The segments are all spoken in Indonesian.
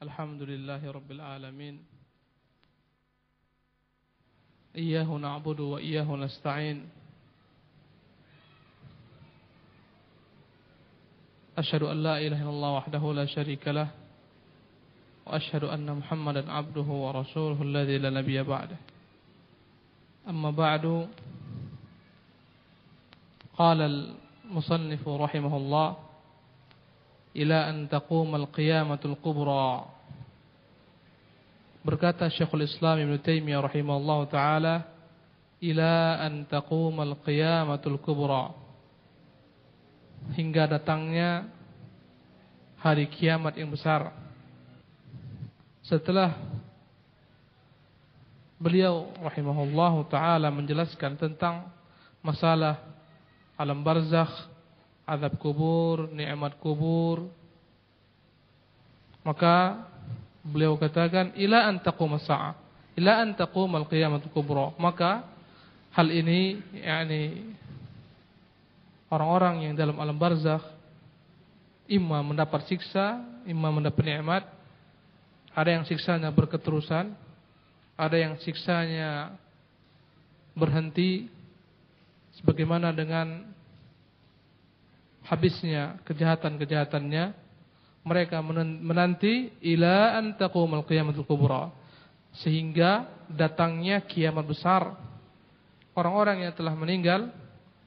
الحمد لله رب العالمين. إياه نعبد وإياه نستعين. أشهد أن لا إله إلا الله وحده لا شريك له وأشهد أن محمدا عبده ورسوله الذي لا نبي بعده. أما بعد قال المصنف رحمه الله ila an taqumal qiyamatul kubra. Berkata Syekhul Islam Ibn Taimiyah rahimahullah taala ila an taqumal qiyamatul kubra. Hingga datangnya hari kiamat yang besar. Setelah beliau rahimahullah taala menjelaskan tentang masalah alam barzakh azab kubur, nikmat kubur. Maka beliau katakan ila an taqum as-sa'ah, ila an taqum al-qiyamah kubra. Maka hal ini yakni orang-orang yang dalam alam barzakh imma mendapat siksa, imma mendapat nikmat. Ada yang siksanya berketerusan, ada yang siksanya berhenti sebagaimana dengan habisnya kejahatan-kejahatannya mereka menanti ila taqumul qiyamatul kubra sehingga datangnya kiamat besar. Orang-orang yang telah meninggal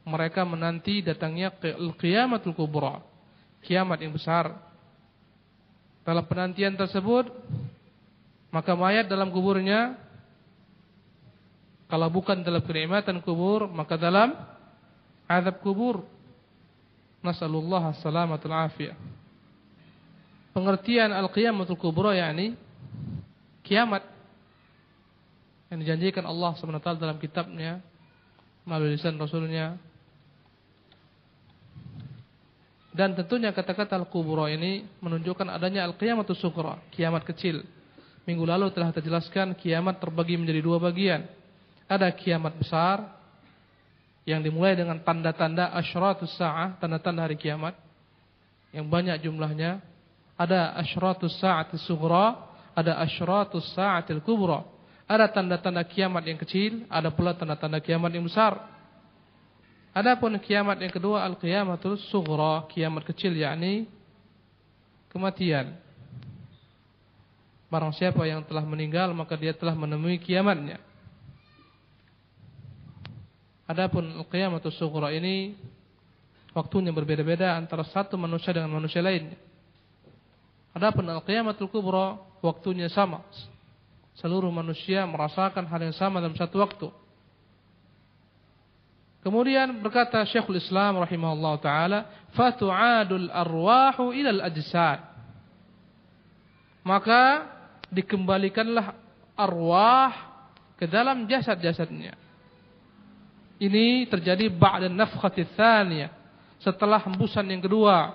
mereka menanti datangnya qiyamatul kubra kiamat yang besar. Dalam penantian tersebut maka mayat dalam kuburnya kalau bukan dalam kenikmatan kubur maka dalam azab kubur Nasallallahu salamatul afiyah. Pengertian al-qiyamatul kubra yakni kiamat yang dijanjikan Allah SWT dalam kitabnya melalui lisan Rasulnya. Dan tentunya kata-kata al-kubra ini menunjukkan adanya al-qiyamatul sukra kiamat kecil. Minggu lalu telah terjelaskan kiamat terbagi menjadi dua bagian. Ada kiamat besar yang dimulai dengan tanda-tanda asyratus sa'ah, tanda-tanda hari kiamat yang banyak jumlahnya. Ada asyratus sa'atis sughra, ada asyratus sa'atil kubra. Ada tanda-tanda kiamat yang kecil, ada pula tanda-tanda kiamat yang besar. Adapun kiamat yang kedua al-qiyamatul sughra, kiamat kecil yakni kematian. Barang siapa yang telah meninggal maka dia telah menemui kiamatnya. Adapun qiyamatus sughra ini waktunya berbeda-beda antara satu manusia dengan manusia lainnya. Adapun al-qiyamatul kubra waktunya sama. Seluruh manusia merasakan hal yang sama dalam satu waktu. Kemudian berkata Syekhul Islam rahimahullah taala, "Fatu'adul arwahu ilal ajsad." Maka dikembalikanlah arwah ke dalam jasad-jasadnya. Ini terjadi ba'da nafkhati tsaniyah. Setelah hembusan yang kedua.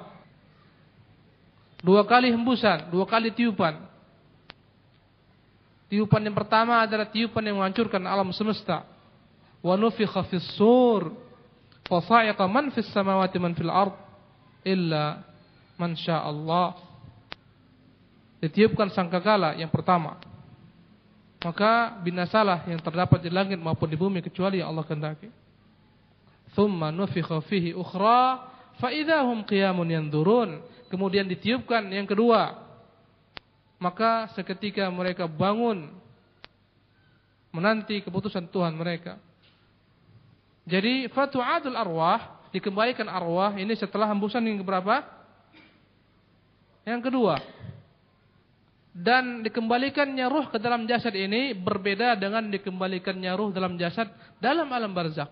Dua kali hembusan, dua kali tiupan. Tiupan yang pertama adalah tiupan yang menghancurkan alam semesta. Wa nufikha fis sur. Fa sa'iqa man fis samawati man fil ard illa man Allah. Ditiupkan sangkakala yang pertama maka binasalah yang terdapat di langit maupun di bumi kecuali yang Allah kehendaki. Thumma nufikha fihi ukhra fa idahum qiyamun yanzurun. Kemudian ditiupkan yang kedua. Maka seketika mereka bangun menanti keputusan Tuhan mereka. Jadi fatu'adul arwah dikembalikan arwah ini setelah hembusan yang keberapa? Yang kedua dan dikembalikannya ruh ke dalam jasad ini berbeda dengan dikembalikannya ruh dalam jasad dalam alam barzakh.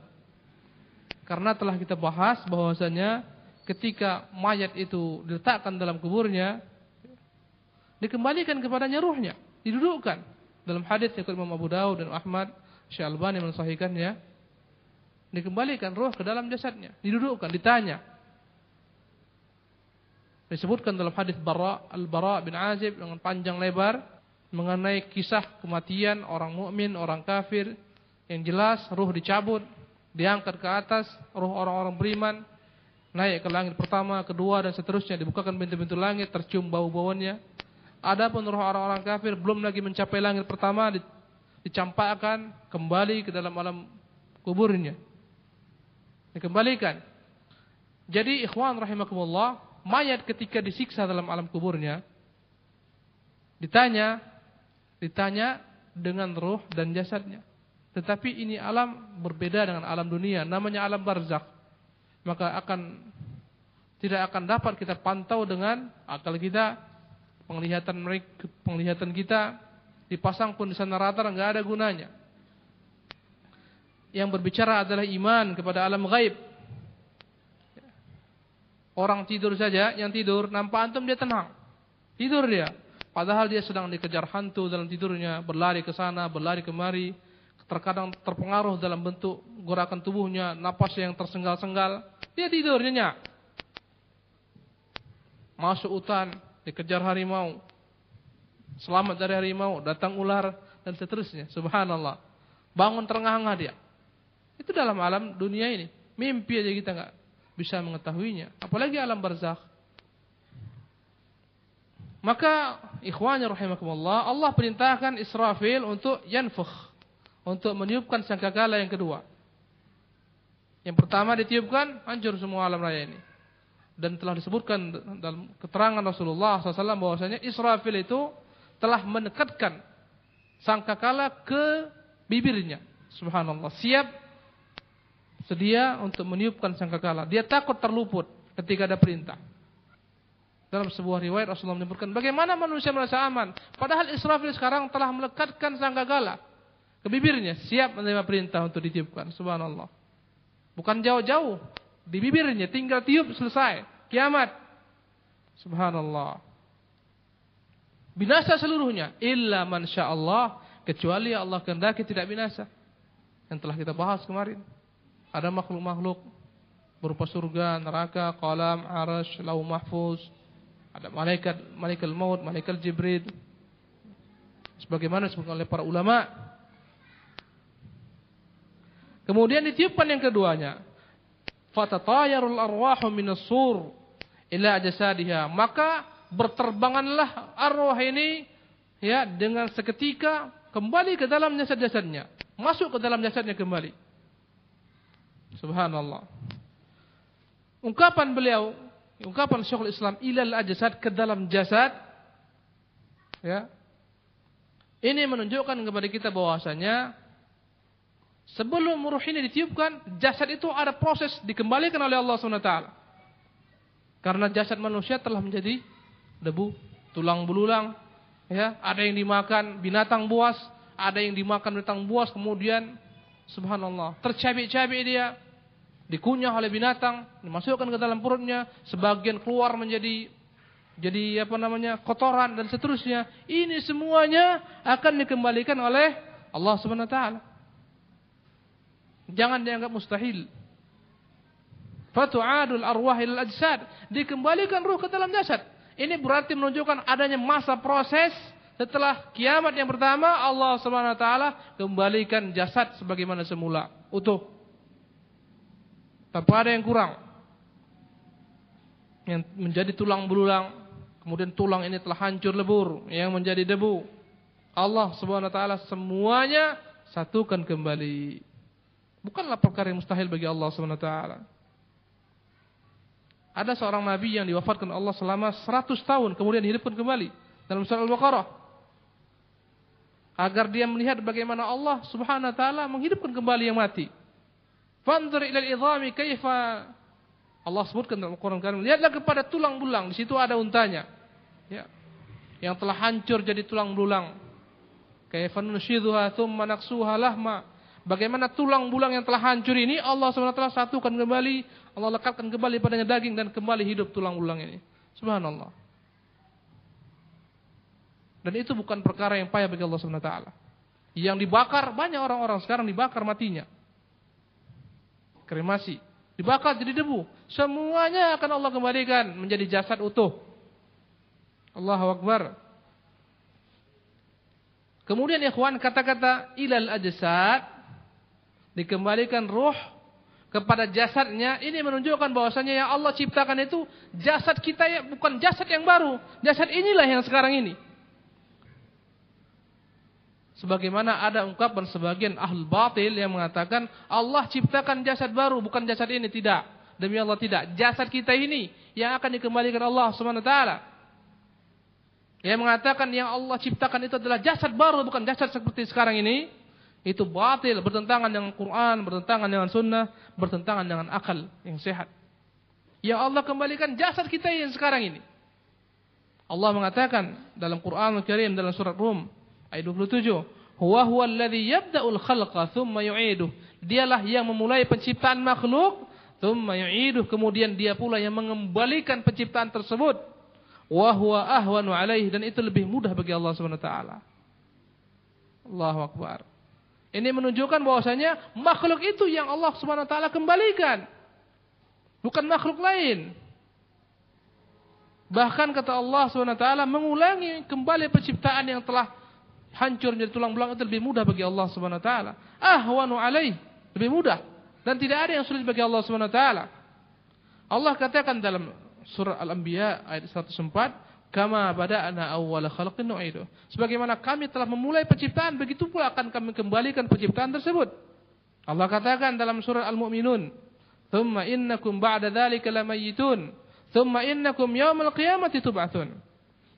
Karena telah kita bahas bahwasanya ketika mayat itu diletakkan dalam kuburnya dikembalikan kepadanya ruhnya, didudukkan. Dalam hadis yang Imam Abu Dawud dan Ahmad, Syekh Albani mensahihkannya, dikembalikan ruh ke dalam jasadnya, didudukkan, ditanya, disebutkan dalam hadis Bara Al-Bara bin Azib dengan panjang lebar mengenai kisah kematian orang mukmin, orang kafir yang jelas ruh dicabut, diangkat ke atas, ruh orang-orang beriman naik ke langit pertama, kedua dan seterusnya dibukakan pintu-pintu langit, tercium bau-bauannya. Adapun roh orang-orang kafir belum lagi mencapai langit pertama dicampakkan kembali ke dalam alam kuburnya. Dikembalikan. Jadi ikhwan rahimakumullah, mayat ketika disiksa dalam alam kuburnya ditanya ditanya dengan roh dan jasadnya. Tetapi ini alam berbeda dengan alam dunia, namanya alam barzakh. Maka akan tidak akan dapat kita pantau dengan akal kita, penglihatan mereka, penglihatan kita dipasang pun di sana rata nggak ada gunanya. Yang berbicara adalah iman kepada alam gaib. Orang tidur saja, yang tidur nampak antum dia tenang. Tidur dia. Padahal dia sedang dikejar hantu dalam tidurnya, berlari ke sana, berlari kemari, terkadang terpengaruh dalam bentuk gerakan tubuhnya, napas yang tersenggal-senggal, dia tidur nyenyak. Masuk hutan, dikejar harimau, selamat dari harimau, datang ular dan seterusnya. Subhanallah. Bangun terengah-engah dia. Itu dalam alam dunia ini. Mimpi aja kita nggak bisa mengetahuinya. Apalagi alam barzakh. Maka ikhwanya rahimakumullah, Allah perintahkan Israfil untuk yanfukh, untuk meniupkan sangkakala yang kedua. Yang pertama ditiupkan, hancur semua alam raya ini. Dan telah disebutkan dalam keterangan Rasulullah SAW bahwasanya Israfil itu telah mendekatkan sangkakala ke bibirnya. Subhanallah. Siap sedia untuk meniupkan sangkakala. Dia takut terluput ketika ada perintah. Dalam sebuah riwayat Rasulullah menyebutkan bagaimana manusia merasa aman. Padahal Israfil sekarang telah melekatkan sanggagala ke bibirnya. Siap menerima perintah untuk ditiupkan. Subhanallah. Bukan jauh-jauh. Di bibirnya tinggal tiup selesai. Kiamat. Subhanallah. Binasa seluruhnya. Illa man Allah. Kecuali Allah kehendaki tidak binasa. Yang telah kita bahas kemarin. Ada makhluk-makhluk berupa surga, neraka, kolam, arash, lau mahfuz, ada malaikat, malaikat maut, malaikat Jibril. Sebagaimana disebutkan oleh para ulama. Kemudian ditiupkan yang keduanya. Fatatayarul arwahu minas sur ila jasadiha. Maka berterbanganlah arwah ini ya dengan seketika kembali ke dalam jasad-jasadnya. Masuk ke dalam jasadnya kembali. Subhanallah. Ungkapan beliau ungkapan Syekhul Islam ilal ajsad ke dalam jasad ya. Ini menunjukkan kepada kita bahwasanya sebelum ruh ini ditiupkan jasad itu ada proses dikembalikan oleh Allah SWT karena jasad manusia telah menjadi debu tulang belulang ya. Ada yang dimakan binatang buas ada yang dimakan binatang buas kemudian subhanallah tercabik-cabik dia dikunyah oleh binatang, dimasukkan ke dalam perutnya, sebagian keluar menjadi jadi apa namanya kotoran dan seterusnya. Ini semuanya akan dikembalikan oleh Allah Subhanahu taala. Jangan dianggap mustahil. Fatu'adul arwah ilal ajsad. Dikembalikan ruh ke dalam jasad. Ini berarti menunjukkan adanya masa proses setelah kiamat yang pertama Allah Subhanahu wa taala kembalikan jasad sebagaimana semula, utuh tanpa ada yang kurang. Yang menjadi tulang belulang, kemudian tulang ini telah hancur lebur, yang menjadi debu. Allah Subhanahu wa taala semuanya satukan kembali. Bukanlah perkara yang mustahil bagi Allah Subhanahu wa taala. Ada seorang nabi yang diwafatkan Allah selama 100 tahun kemudian dihidupkan kembali dalam surah Al-Baqarah. Agar dia melihat bagaimana Allah Subhanahu wa taala menghidupkan kembali yang mati. Fanzur ila al-idhami kaifa Allah sebutkan dalam Al-Qur'an Karim, lihatlah kepada tulang belulang, di situ ada untanya. Ya. Yang telah hancur jadi tulang belulang. Kaifa nushidhuha thumma naksuha lahma. Bagaimana tulang belulang yang telah hancur ini Allah SWT satukan kembali, Allah lekatkan kembali padanya daging dan kembali hidup tulang belulang ini. Subhanallah. Dan itu bukan perkara yang payah bagi Allah SWT. Yang dibakar banyak orang-orang sekarang dibakar matinya kremasi, dibakar jadi debu. Semuanya akan Allah kembalikan menjadi jasad utuh. Allahu Akbar. Kemudian ikhwan kata-kata ilal ajsad dikembalikan ruh kepada jasadnya ini menunjukkan bahwasanya yang Allah ciptakan itu jasad kita ya bukan jasad yang baru jasad inilah yang sekarang ini Sebagaimana ada ungkapan sebagian ahl batil yang mengatakan Allah ciptakan jasad baru, bukan jasad ini. Tidak. Demi Allah tidak. Jasad kita ini yang akan dikembalikan Allah SWT. Yang mengatakan yang Allah ciptakan itu adalah jasad baru, bukan jasad seperti sekarang ini. Itu batil, bertentangan dengan Quran, bertentangan dengan sunnah, bertentangan dengan akal yang sehat. Yang Allah kembalikan jasad kita yang sekarang ini. Allah mengatakan dalam Quran Al-Karim dalam surat Rum ayat 27, "Huwa huwal ladzi yabda'ul khalqa tsumma yu'iduh." Dialah yang memulai penciptaan makhluk, tsumma yu'iduh, kemudian dia pula yang mengembalikan penciptaan tersebut. Wa huwa ahwanu alaihi dan itu lebih mudah bagi Allah Subhanahu wa. Allahu akbar. Ini menunjukkan bahwasanya makhluk itu yang Allah Subhanahu wa taala kembalikan. Bukan makhluk lain. Bahkan kata Allah SWT mengulangi kembali penciptaan yang telah hancur menjadi tulang belang itu lebih mudah bagi Allah Subhanahu wa taala. Ahwanu alaih, lebih mudah dan tidak ada yang sulit bagi Allah Subhanahu wa taala. Allah katakan dalam surah Al-Anbiya ayat 104, "Kama bada'na awwala khalqin nu'idu." Sebagaimana kami telah memulai penciptaan, begitu pula akan kami kembalikan penciptaan tersebut. Allah katakan dalam surah Al-Mu'minun, "Tsumma innakum ba'da dzalika lamayitun, tsumma innakum yaumal qiyamati tub'atsun."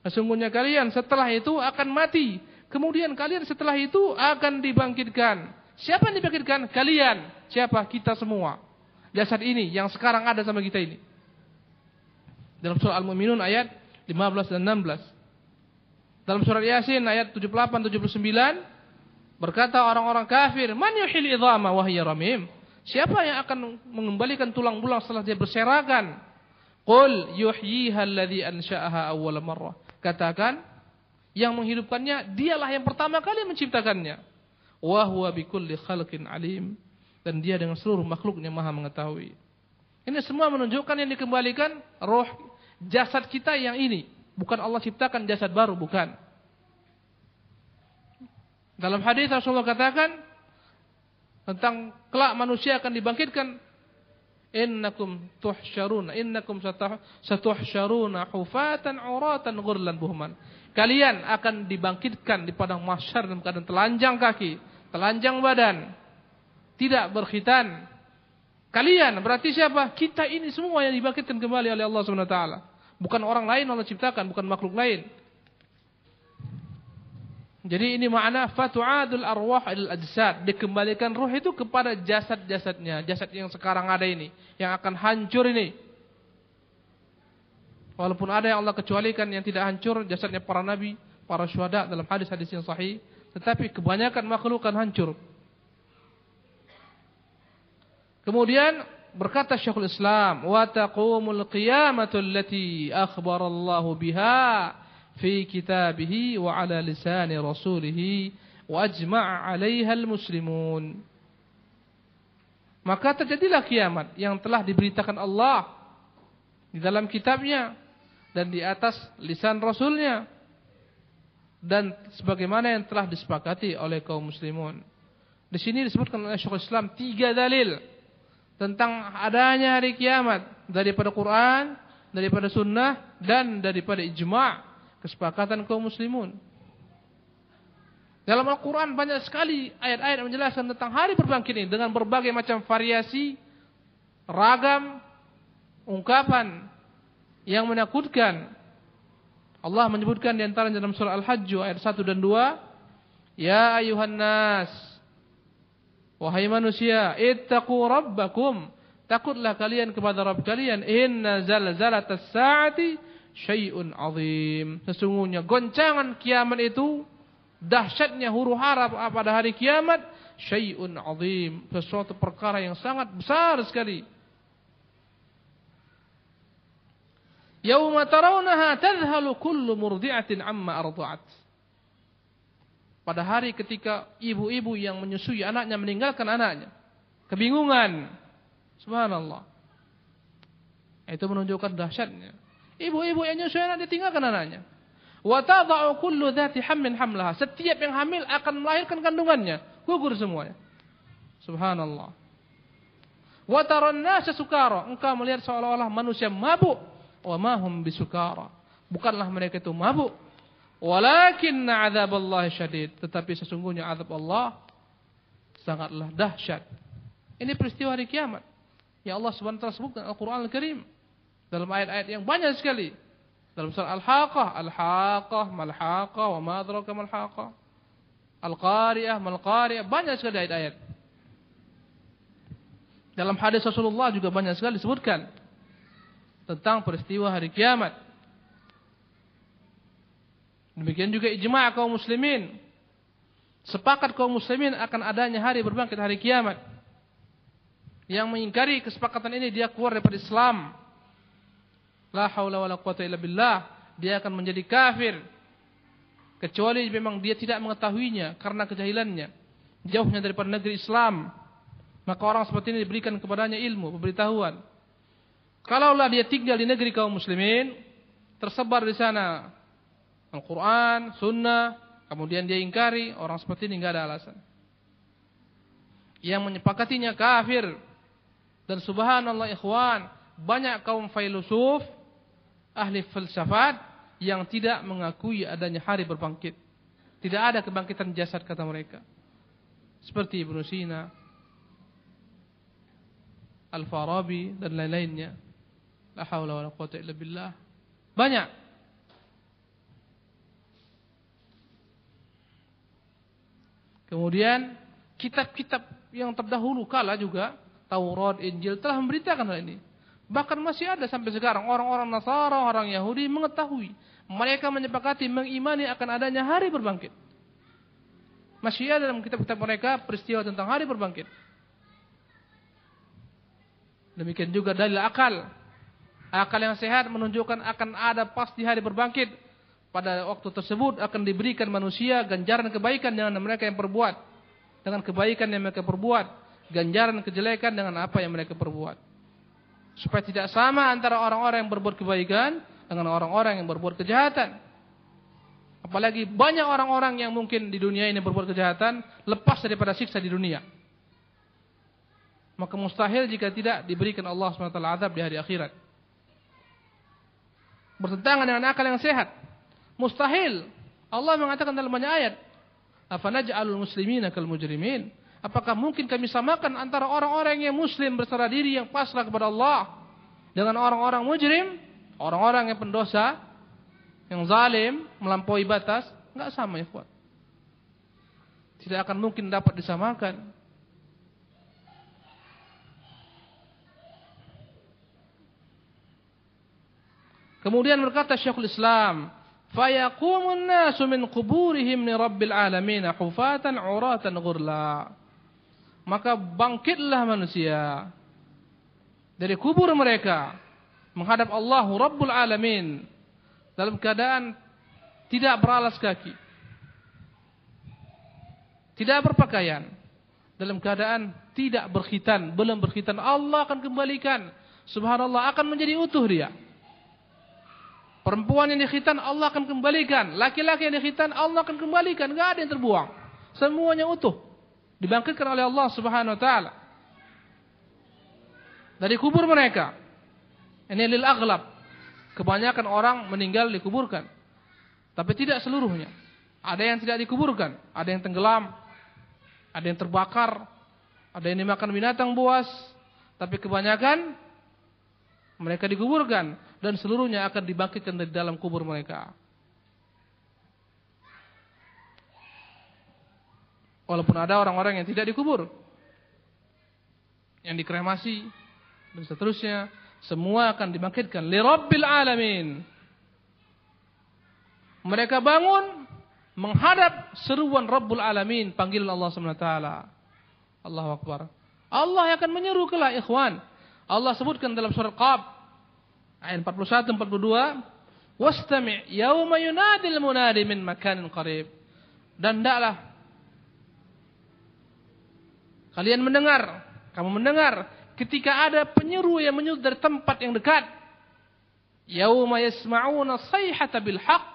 Sesungguhnya kalian setelah itu akan mati Kemudian kalian setelah itu akan dibangkitkan. Siapa yang dibangkitkan? Kalian. Siapa? Kita semua. Jasad ini yang sekarang ada sama kita ini. Dalam surah Al-Mu'minun ayat 15 dan 16. Dalam surat Yasin ayat 78 79 berkata orang-orang kafir, "Man yuhil idhama wa hiya ramim?" Siapa yang akan mengembalikan tulang belang setelah dia berserakan? Qul yuhyiha alladhi ansha'aha awwal marrah. Katakan, yang menghidupkannya, dialah yang pertama kali menciptakannya. Wa huwa bikulli khalqin alim. Dan dia dengan seluruh makhluknya maha mengetahui. Ini semua menunjukkan yang dikembalikan roh jasad kita yang ini. Bukan Allah ciptakan jasad baru, bukan. Dalam hadis Rasulullah katakan tentang kelak manusia akan dibangkitkan innakum tuhsyaruna innakum satuhsyaruna hufatan uratan ghurlan buhman Kalian akan dibangkitkan di padang mahsyar dalam keadaan telanjang kaki, telanjang badan, tidak berkhitan. Kalian berarti siapa? Kita ini semua yang dibangkitkan kembali oleh Allah Subhanahu wa taala. Bukan orang lain Allah ciptakan, bukan makhluk lain. Jadi ini makna fatu'adul arwah al ajsad, dikembalikan ruh itu kepada jasad-jasadnya, jasad yang sekarang ada ini, yang akan hancur ini. Walaupun ada yang Allah kecualikan yang tidak hancur jasadnya para nabi, para syuhada dalam hadis-hadis yang sahih, tetapi kebanyakan makhluk akan hancur. Kemudian berkata Syekhul Islam, "Wa taqumul qiyamatu allati akhbara Allah biha fi kitabih wa ala lisani rasulih wa ajma'a 'alaiha al-muslimun." Maka terjadilah kiamat yang telah diberitakan Allah di dalam kitabnya dan di atas lisan Rasulnya dan sebagaimana yang telah disepakati oleh kaum muslimun. Di sini disebutkan oleh Syekhul Islam tiga dalil tentang adanya hari kiamat daripada Quran, daripada sunnah dan daripada ijma' kesepakatan kaum muslimun. Dalam Al-Quran banyak sekali ayat-ayat menjelaskan tentang hari berbangkit ini dengan berbagai macam variasi, ragam, ungkapan yang menakutkan. Allah menyebutkan di antara dalam surah Al-Hajj ayat 1 dan 2, "Ya ayuhan nas, wahai manusia, ittaqu rabbakum." Takutlah kalian kepada Rabb kalian. Inna zalzalatas saati syai'un azim. Sesungguhnya goncangan kiamat itu dahsyatnya huru hara pada hari kiamat syai'un azim, sesuatu perkara yang sangat besar sekali. Yauma tarawnaha tadhhalu kullu murdi'atin amma arda'at. Pada hari ketika ibu-ibu yang menyusui anaknya meninggalkan anaknya. Kebingungan. Subhanallah. Itu menunjukkan dahsyatnya. Ibu-ibu yang menyusui anak ditinggalkan anaknya. Wa tadha'u kullu dhati hammin hamlaha. Setiap yang hamil akan melahirkan kandungannya. Gugur semuanya. Subhanallah. Wa taran sukara. Engkau melihat seolah-olah manusia mabuk wa mahum bisukara. Bukanlah mereka itu mabuk. Walakinna Allah syadid. Tetapi sesungguhnya azab Allah sangatlah dahsyat. Ini peristiwa hari kiamat. Ya Allah SWT sebutkan Al-Quran Al-Karim. Dalam ayat-ayat yang banyak sekali. Dalam surah Al-Haqah. Al-Haqah, Mal-Haqah, wa ma adraka Mal-Haqah. Al-Qari'ah, Mal-Qari'ah. Banyak sekali ayat-ayat. Dalam hadis Rasulullah juga banyak sekali disebutkan. Tentang peristiwa hari kiamat. Demikian juga ijma' kaum muslimin. Sepakat kaum muslimin akan adanya hari berbangkit hari kiamat. Yang mengingkari kesepakatan ini dia keluar daripada Islam. La haula wala quwata illa billah. Dia akan menjadi kafir. Kecuali memang dia tidak mengetahuinya karena kejahilannya. Jauhnya daripada negeri Islam. Maka orang seperti ini diberikan kepadanya ilmu, pemberitahuan. Kalaulah dia tinggal di negeri kaum muslimin, tersebar di sana Al-Quran, Sunnah, kemudian dia ingkari, orang seperti ini nggak ada alasan. Yang menyepakatinya kafir. Dan subhanallah ikhwan, banyak kaum filosof, ahli filsafat, yang tidak mengakui adanya hari berbangkit. Tidak ada kebangkitan jasad kata mereka. Seperti Ibn Sina, Al-Farabi, dan lain-lainnya. La hawla wa la quwata illa billah. Banyak. Kemudian kitab-kitab yang terdahulu kala juga Taurat, Injil telah memberitakan hal ini. Bahkan masih ada sampai sekarang orang-orang Nasara, orang Yahudi mengetahui. Mereka menyepakati mengimani akan adanya hari berbangkit. Masih ada dalam kitab-kitab mereka peristiwa tentang hari berbangkit. Demikian juga dalil akal. Akal yang sehat menunjukkan akan ada pasti hari berbangkit pada waktu tersebut akan diberikan manusia ganjaran kebaikan dengan mereka yang perbuat. Dengan kebaikan yang mereka perbuat. Ganjaran kejelekan dengan apa yang mereka perbuat. Supaya tidak sama antara orang-orang yang berbuat kebaikan dengan orang-orang yang berbuat kejahatan. Apalagi banyak orang-orang yang mungkin di dunia ini berbuat kejahatan lepas daripada siksa di dunia. Maka mustahil jika tidak diberikan Allah SWT azab di hari akhirat. Bertentangan dengan akal yang sehat. Mustahil. Allah mengatakan dalam banyak ayat. Afanaj'alul muslimina kal mujrimin? Apakah mungkin kami samakan antara orang-orang yang muslim berserah diri yang pasrah kepada Allah dengan orang-orang mujrim, orang-orang yang pendosa, yang zalim, melampaui batas? Enggak sama ya, kuat. Tidak akan mungkin dapat disamakan. Kemudian berkata Syekhul Islam, Fayaqumun nasu min quburihim li rabbil alamin hufatan uratan ghurla. Maka bangkitlah manusia dari kubur mereka menghadap Allah Rabbul Alamin dalam keadaan tidak beralas kaki. Tidak berpakaian. Dalam keadaan tidak berkhitan, belum berkhitan. Allah akan kembalikan. Subhanallah akan menjadi utuh dia. Perempuan yang dikhitan Allah akan kembalikan. Laki-laki yang dikhitan Allah akan kembalikan. Gak ada yang terbuang. Semuanya utuh. Dibangkitkan oleh Allah subhanahu wa ta'ala. Dari kubur mereka. Ini lil aghlab. Kebanyakan orang meninggal dikuburkan. Tapi tidak seluruhnya. Ada yang tidak dikuburkan. Ada yang tenggelam. Ada yang terbakar. Ada yang dimakan binatang buas. Tapi kebanyakan mereka dikuburkan dan seluruhnya akan dibangkitkan dari dalam kubur mereka. Walaupun ada orang-orang yang tidak dikubur. Yang dikremasi dan seterusnya, semua akan dibangkitkan li rabbil alamin. Mereka bangun menghadap seruan Rabbul Alamin, panggilan Allah wa taala. Allahu Akbar. Allah akan menyeru kelak ikhwan. Allah sebutkan dalam surat Qaf ayat 41 42 wastami' yauma yunadil munadi min makanin qarib. Dan ndaklah kalian mendengar kamu mendengar ketika ada penyeru yang menyeru dari tempat yang dekat. Yauma yasma'una sayhata bil haqq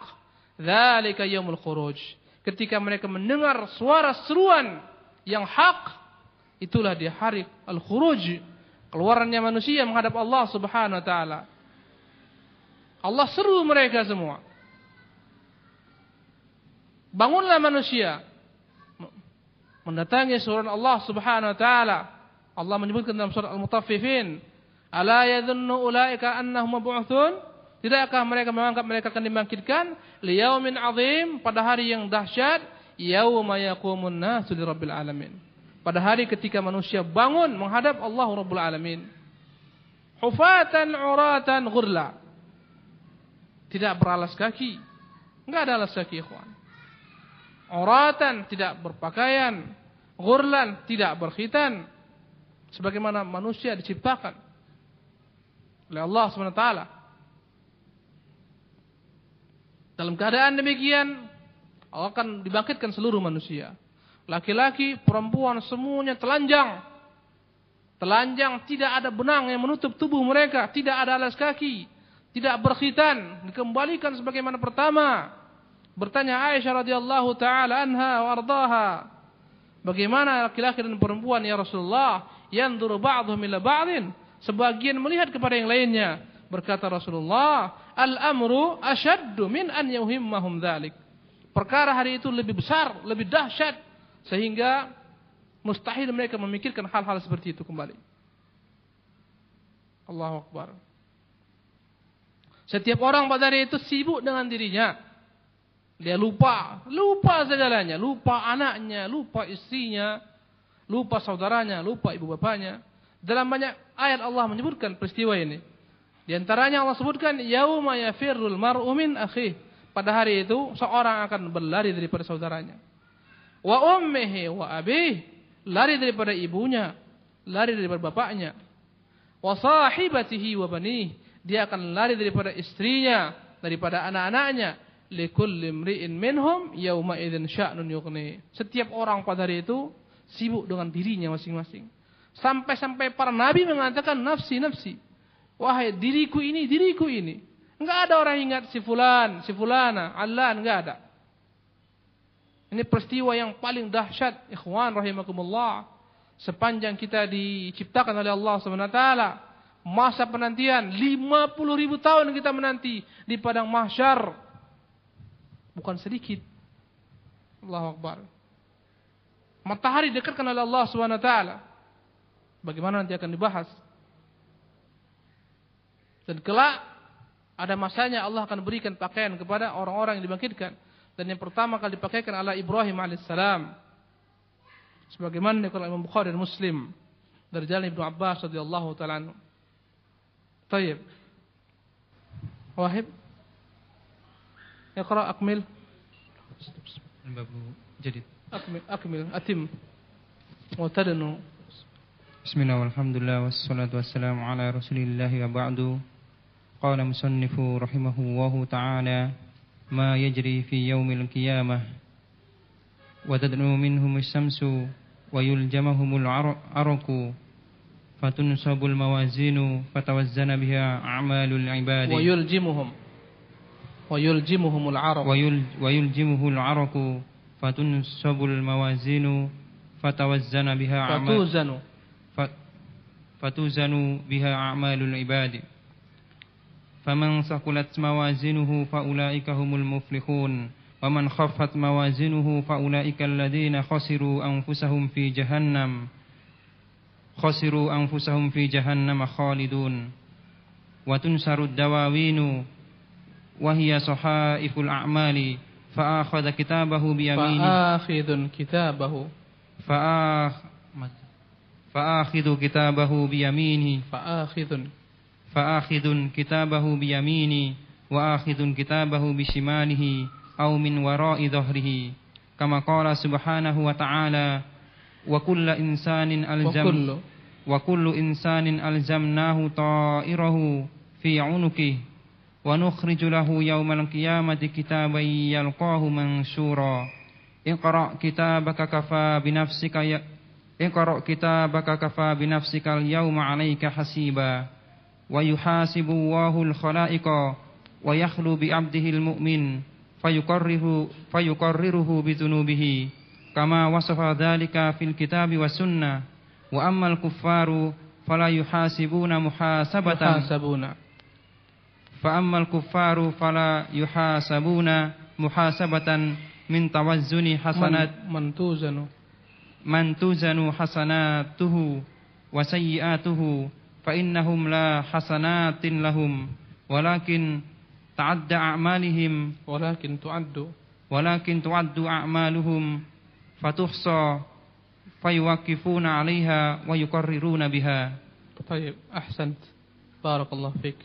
dzalika yaumul khuruj. Ketika mereka mendengar suara seruan yang hak itulah di hari al khuruj keluarannya manusia menghadap Allah Subhanahu wa taala Allah seru mereka semua. Bangunlah manusia mendatangi surah Allah Subhanahu wa taala. Allah menyebutkan dalam surah Al-Mutaffifin, "Ala yadhunnu ulaika annahum mab'utsun?" Tidakkah mereka menganggap mereka akan dibangkitkan liyaumin azim pada hari yang dahsyat yauma yaqumun nasu lirabbil alamin. Pada hari ketika manusia bangun menghadap Allah Rabbul Alamin. Hufatan uratan ghurla. Tidak beralas kaki. Enggak ada alas kaki, ikhwan. Uratan tidak berpakaian. Ghurlan tidak berkhitan. Sebagaimana manusia diciptakan oleh Allah SWT. Dalam keadaan demikian, Allah akan dibangkitkan seluruh manusia. Laki-laki, perempuan, semuanya telanjang. Telanjang, tidak ada benang yang menutup tubuh mereka. Tidak ada alas kaki. Tidak berkhitan. Dikembalikan sebagaimana pertama. Bertanya Aisyah radhiyallahu taala anha wa ardaha. Bagaimana laki-laki dan perempuan ya Rasulullah? Yanzuru ba'dhum ila ba'dhin. Sebagian melihat kepada yang lainnya. Berkata Rasulullah, Al-amru asyaddu min an yuhimmahum dhalik. Perkara hari itu lebih besar, lebih dahsyat sehingga mustahil mereka memikirkan hal-hal seperti itu kembali. Allahu Akbar. Setiap orang pada hari itu sibuk dengan dirinya. Dia lupa, lupa segalanya, lupa anaknya, lupa istrinya, lupa saudaranya, lupa ibu bapaknya. Dalam banyak ayat Allah menyebutkan peristiwa ini. Di antaranya Allah sebutkan yauma yafirrul mar'u min akhihi pada hari itu seorang akan berlari daripada saudaranya. Wa ummihi wa abih, lari daripada ibunya, lari daripada bapaknya. Wa sahibatihi wa banih, dia akan lari daripada istrinya, daripada anak-anaknya. Likulli imri'in minhum yauma idzin sya'nun yughni. Setiap orang pada hari itu sibuk dengan dirinya masing-masing. Sampai-sampai para nabi mengatakan nafsi nafsi. Wahai diriku ini, diriku ini. Enggak ada orang ingat si fulan, si fulana, Allah enggak ada. Ini peristiwa yang paling dahsyat, ikhwan rahimakumullah. Sepanjang kita diciptakan oleh Allah SWT. Masa penantian, 50 ribu tahun kita menanti di padang mahsyar. Bukan sedikit. Allahu Akbar. Matahari dekatkan oleh Allah SWT. Bagaimana nanti akan dibahas. Dan kelak ada masanya Allah akan berikan pakaian kepada orang-orang yang dibangkitkan. Dan yang pertama kali dipakaikan adalah Ibrahim alaihissalam. Sebagaimana dikatakan Imam Bukhari dan Muslim dari jalan Ibnu Abbas radhiyallahu taala طيب. واهب اقرأ أكمل. الباب جديد. أكمل أكمل. أتم. وتدنو بسم الله والحمد لله والصلاة والسلام على رسول الله وبعد. قال مصنف رحمه الله تعالى ما يجري في يوم القيامة. وتدنو منهم الشمس ويلجمهم العرق فتنصب الموازين فتوزن بها أعمال العباد. ويلجمهم. ويلجمهم العرق. ويلجمه العرق فتنصب الموازين فتوزن بها أعمال. فتوزن. فتوزن بها أعمال العباد. فمن ثقلت موازينه فأولئك هم المفلحون. ومن خفت موازينه فأولئك الذين خسروا أنفسهم في جهنم. khasiru anfusahum fi jahannam khalidun wa tunsaru dawawinu wa hiya sahaiful a'mali fa akhadha kitabahu bi yamini fa akhidun kitabahu fa fa akhidu kitabahu bi yamini fa akhidun fa akhidun kitabahu bi yamini wa akhidun kitabahu bi shimalihi aw min wara'i dhahrihi kama qala subhanahu wa ta'ala wa kullu insanin alzam wa kullu insanin alzamnahu ta'irahu fi 'unuqihi wa nukhriju lahu yawmal qiyamati kitaban yalqahu mansura iqra kitabaka kafa bi nafsika ya iqra kitabaka kafa bi nafsika al yawma 'alayka hasiba. Wa yuhasibu Allahu al khalaiqa wa yakhlu bi 'abdihi al mu'min fayuqarriruhu bi dhunubihi. كما وصف ذلك في الكتاب والسنة. وأما الكفار فلا يحاسبون محاسبة. يحاسبون. فأما الكفار فلا يحاسبون محاسبة من توزن حسنات. من, توزن. من توزن حسناته وسيئاته فإنهم لا حسنات لهم. ولكن تعد أعمالهم. ولكن تعد. ولكن تعد أعمالهم. فتحصى فيوقفون عليها ويقررون بها. طيب أحسنت. بارك الله فيك.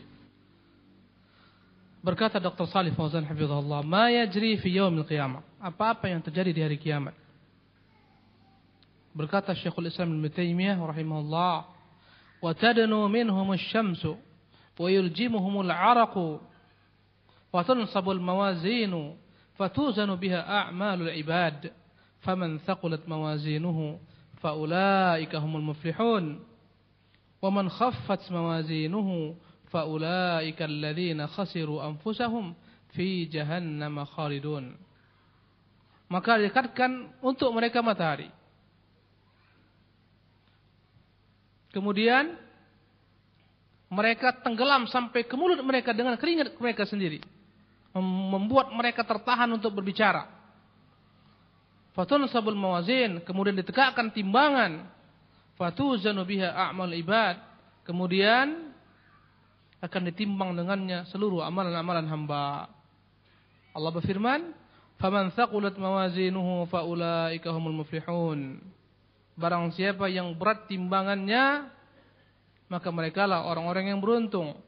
بركات الدكتور صالح فوزان حفظه الله. ما يجري في يوم القيامة؟ أبا أبا ينتجري في القيامة بركات الشيخ الإسلام المتيمية رحمه الله. وتدنو منهم الشمس ويلجمهم العرق وتنصب الموازين فتوزن بها أعمال العباد. Faman thaqulat mawazinuhu faulaika humul muflihun wa khaffat mawazinuhu faulaika alladhina khasiru anfusahum fi jahannam khalidun maka dekatkan untuk mereka matahari. Kemudian mereka tenggelam sampai ke mulut mereka dengan keringat mereka sendiri. Membuat mereka tertahan untuk berbicara fatun sabul mawazin kemudian ditegakkan timbangan fatuzanu biha a'mal ibad kemudian akan ditimbang dengannya seluruh amalan-amalan hamba. Allah berfirman, "Faman thaqulat mawazinuhu faulaika humul muflihun." Barang siapa yang berat timbangannya, maka mereka lah orang-orang yang beruntung.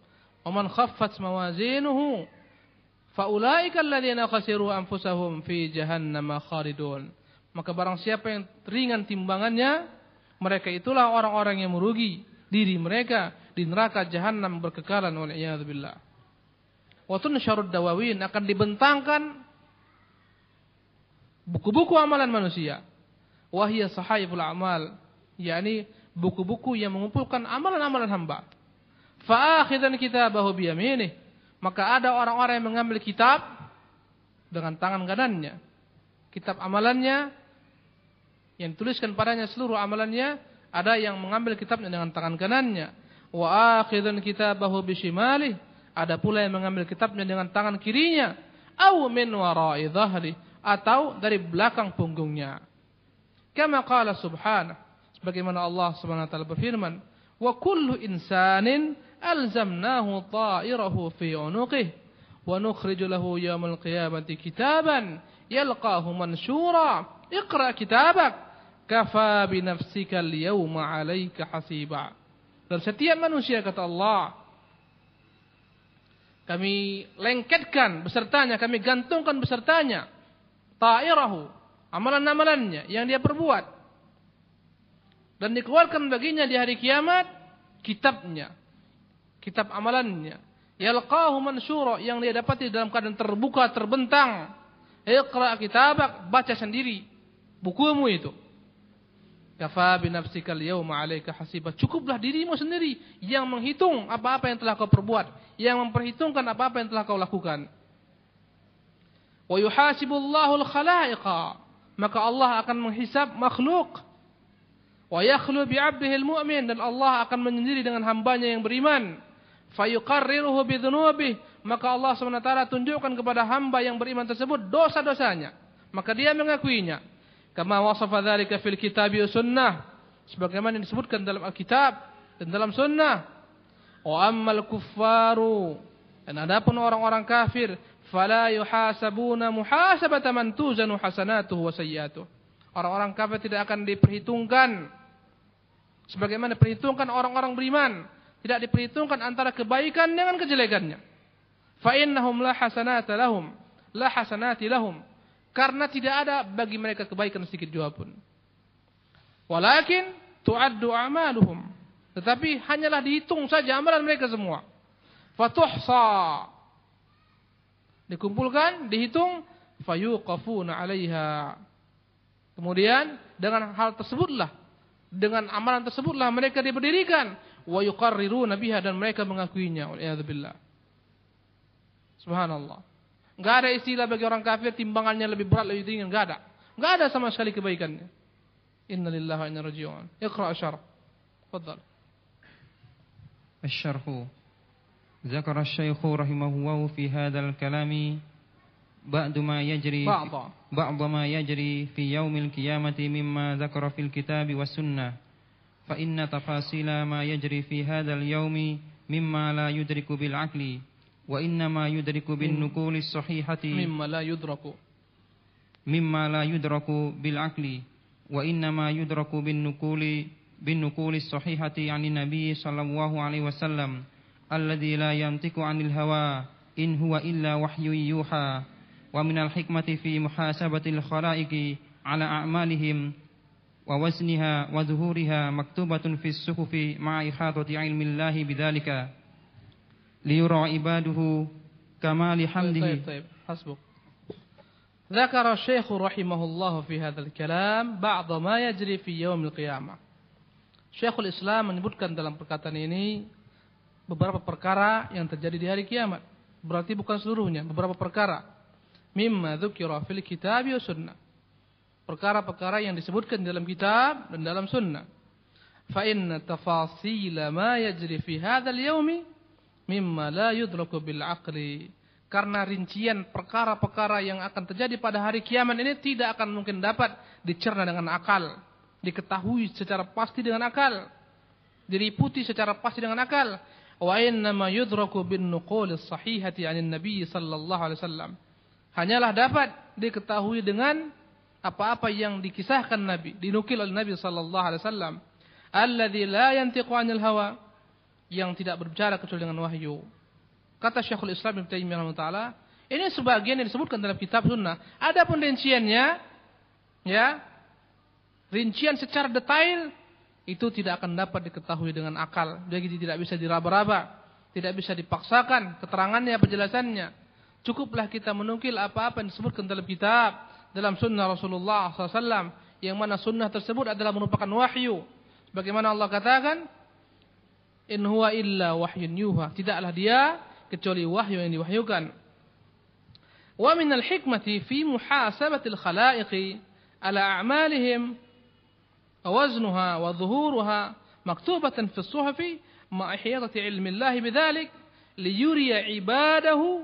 "Waman khaffat mawazinuhu faulaika alladziina khasiru anfusahum fi jahannam khalidun." Maka barang siapa yang ringan timbangannya, mereka itulah orang-orang yang merugi diri mereka di neraka jahanam berkekalan oleh billah. Wa tunsyarud dawawin akan dibentangkan buku-buku amalan manusia. Wahia sahaiful amal, yakni buku-buku yang mengumpulkan amalan-amalan hamba. Fa'akhidan kitabahu biyaminih. Maka ada orang-orang yang mengambil kitab dengan tangan kanannya. Kitab amalannya yang tuliskan padanya seluruh amalannya ada yang mengambil kitabnya dengan tangan kanannya. Wa akhidun kitabahu bishimalih. Ada pula yang mengambil kitabnya dengan tangan kirinya. Aw min wara'i dhahri. Atau dari belakang punggungnya. Kama qala subhanah. Sebagaimana Allah subhanahu wa ta'ala berfirman. Wa kullu insanin alzamnahu ta'irahu fi unuqih. Wa nukhriju lahu yawmal qiyamati kitaban. Yalqahu mansyura. Iqra kitabak kafa binafsika al-yawma 'alaika hasiba. Dan setiap manusia kata Allah kami lengketkan besertanya, kami gantungkan besertanya ta'irahu, amalan-amalannya yang dia perbuat. Dan dikeluarkan baginya di hari kiamat kitabnya, kitab amalannya. Yalqahu mansura yang dia dapati dalam keadaan terbuka, terbentang. Iqra kitabak, baca sendiri bukumu itu. Kafa binafsikal yawma 'alaika hasiba. Cukuplah dirimu sendiri yang menghitung apa-apa yang telah kau perbuat, yang memperhitungkan apa-apa yang telah kau lakukan. Wa yuhasibullahu al-khalaiqa. Maka Allah akan menghisab makhluk. Wa yakhlu bi'abdihi al-mu'min dan Allah akan menyendiri dengan hambanya yang beriman. Fayuqarriruhu bidzunubihi. Maka Allah SWT tunjukkan kepada hamba yang beriman tersebut dosa-dosanya. Maka dia mengakuinya. Kama wasafa dzalika fil kitab sunnah. Sebagaimana disebutkan dalam Alkitab dan dalam sunnah. Wa ammal kuffaru. Dan adapun orang-orang kafir, fala yuhasabuna muhasabata man tuzanu hasanatuhu wa sayyiatuh. Orang-orang kafir tidak akan diperhitungkan sebagaimana diperhitungkan orang-orang beriman, tidak diperhitungkan antara kebaikan dengan kejelekannya. Fa innahum la hasanata lahum, la hasanati lahum. Karena tidak ada bagi mereka kebaikan sedikit jua pun. Walakin tu'addu amaluhum. Tetapi hanyalah dihitung saja amalan mereka semua. Fatuhsa. Dikumpulkan, dihitung, fayuqafuna 'alaiha. Kemudian dengan hal tersebutlah dengan amalan tersebutlah mereka diberdirikan wa yuqarriruna biha dan mereka mengakuinya. Waliyadzubillah. Subhanallah Enggak ada istilah bagi orang kafir timbangannya lebih berat, lebih tinggi. Enggak ada. Enggak ada sama sekali kebaikannya. Inna lillahi wa inna raji'un. Iqra asyar. Fadal. الشرح ذكر الشيخ رحمه الله في هذا الكلام بعد ما يجري بعض بعض ما يجري في يوم القيامة مما ذكر في الكتاب والسنة فإن تفاصيل ما يجري في هذا اليوم مما لا يدرك بالعقل وإنما يدرك بالنقول الصحيحة مما لا يدرك. مما لا يدرك بالعقل وإنما يدرك بالنقول بالنقول الصحيحة عن النبي صلى الله عليه وسلم الذي لا ينطق عن الهوى إن هو إلا وحي يوحى. ومن الحكمة في محاسبة الخلائق على أعمالهم ووزنها وظهورها مكتوبة في الصحف مع إحاطة علم الله بذلك. ليرى عباده كمال حمده طيب طيب حسبك ذكر الشيخ رحمه الله في هذا الكلام بعض ما يجري في يوم القيامة Syekhul Islam menyebutkan dalam perkataan ini beberapa perkara yang terjadi di hari kiamat. Berarti bukan seluruhnya, beberapa perkara. Mimma dzukira fil kitab wa sunnah. Perkara-perkara yang disebutkan dalam kitab dan dalam sunnah. Fa inna tafasil ma yajri fi hadzal yaumi mimma la yudraku bil aqli. Karena rincian perkara-perkara yang akan terjadi pada hari kiamat ini tidak akan mungkin dapat dicerna dengan akal diketahui secara pasti dengan akal, diliputi secara pasti dengan akal. Wa ma yudraku bin nuqul sahihati 'anil nabi sallallahu alaihi wasallam. Hanyalah dapat diketahui dengan apa-apa yang dikisahkan Nabi, dinukil oleh Nabi sallallahu alaihi wasallam. Alladzi la yantiqu 'anil hawa, yang tidak berbicara kecuali dengan wahyu. Kata Syekhul Islam Ibnu Taimiyah taala, ini sebagian yang disebutkan dalam kitab sunnah. Adapun rinciannya, ya, rincian secara detail itu tidak akan dapat diketahui dengan akal. Jadi tidak bisa diraba-raba, tidak bisa dipaksakan keterangannya, penjelasannya. Cukuplah kita menukil apa-apa yang disebutkan dalam kitab, dalam sunnah Rasulullah SAW, yang mana sunnah tersebut adalah merupakan wahyu. Bagaimana Allah katakan, In huwa illa wahyun yuha. Tidaklah dia kecuali wahyu yang diwahyukan. Wa minal hikmati fi muhasabatil khalaiqi ala a'malihim ووزنها وظهورها مكتوبة في الصحف مع إحيطة علم الله بذلك ليري عباده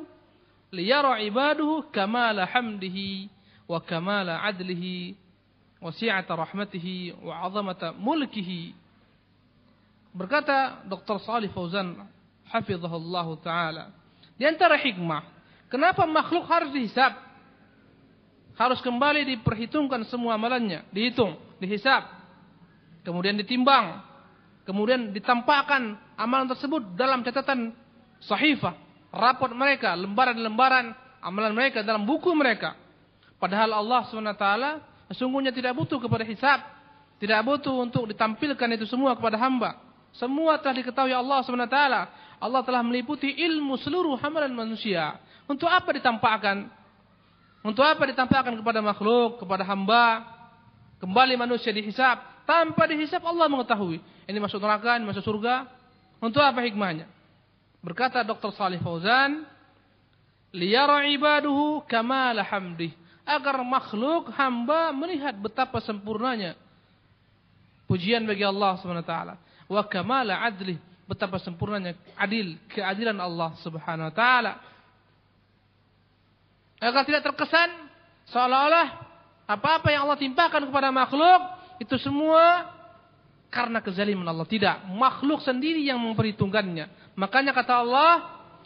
ليرى عباده كمال حمده وكمال عدله وسعة رحمته وعظمة ملكه berkata Dr. Salih Fauzan hafizahullah taala di antara hikmah kenapa makhluk harus dihisab harus kembali diperhitungkan semua amalannya dihitung dihisab kemudian ditimbang, kemudian ditampakkan amalan tersebut dalam catatan sahifah, raport mereka, lembaran-lembaran amalan mereka dalam buku mereka. Padahal Allah SWT sesungguhnya tidak butuh kepada hisab, tidak butuh untuk ditampilkan itu semua kepada hamba. Semua telah diketahui Allah SWT. Allah telah meliputi ilmu seluruh hamalan manusia. Untuk apa ditampakkan? Untuk apa ditampakkan kepada makhluk, kepada hamba? Kembali manusia dihisab. Tanpa dihisap Allah mengetahui. Ini masuk neraka, ini masuk surga. Untuk apa hikmahnya? Berkata Dr. Salih Fauzan, liyara ibaduhu kamala hamdih. Agar makhluk hamba melihat betapa sempurnanya pujian bagi Allah SWT. Kamala adlih. Betapa sempurnanya adil, keadilan Allah Subhanahu wa taala. Agar tidak terkesan seolah-olah apa-apa yang Allah timpakan kepada makhluk itu semua karena kezaliman Allah. Tidak. Makhluk sendiri yang memperhitungkannya. Makanya kata Allah,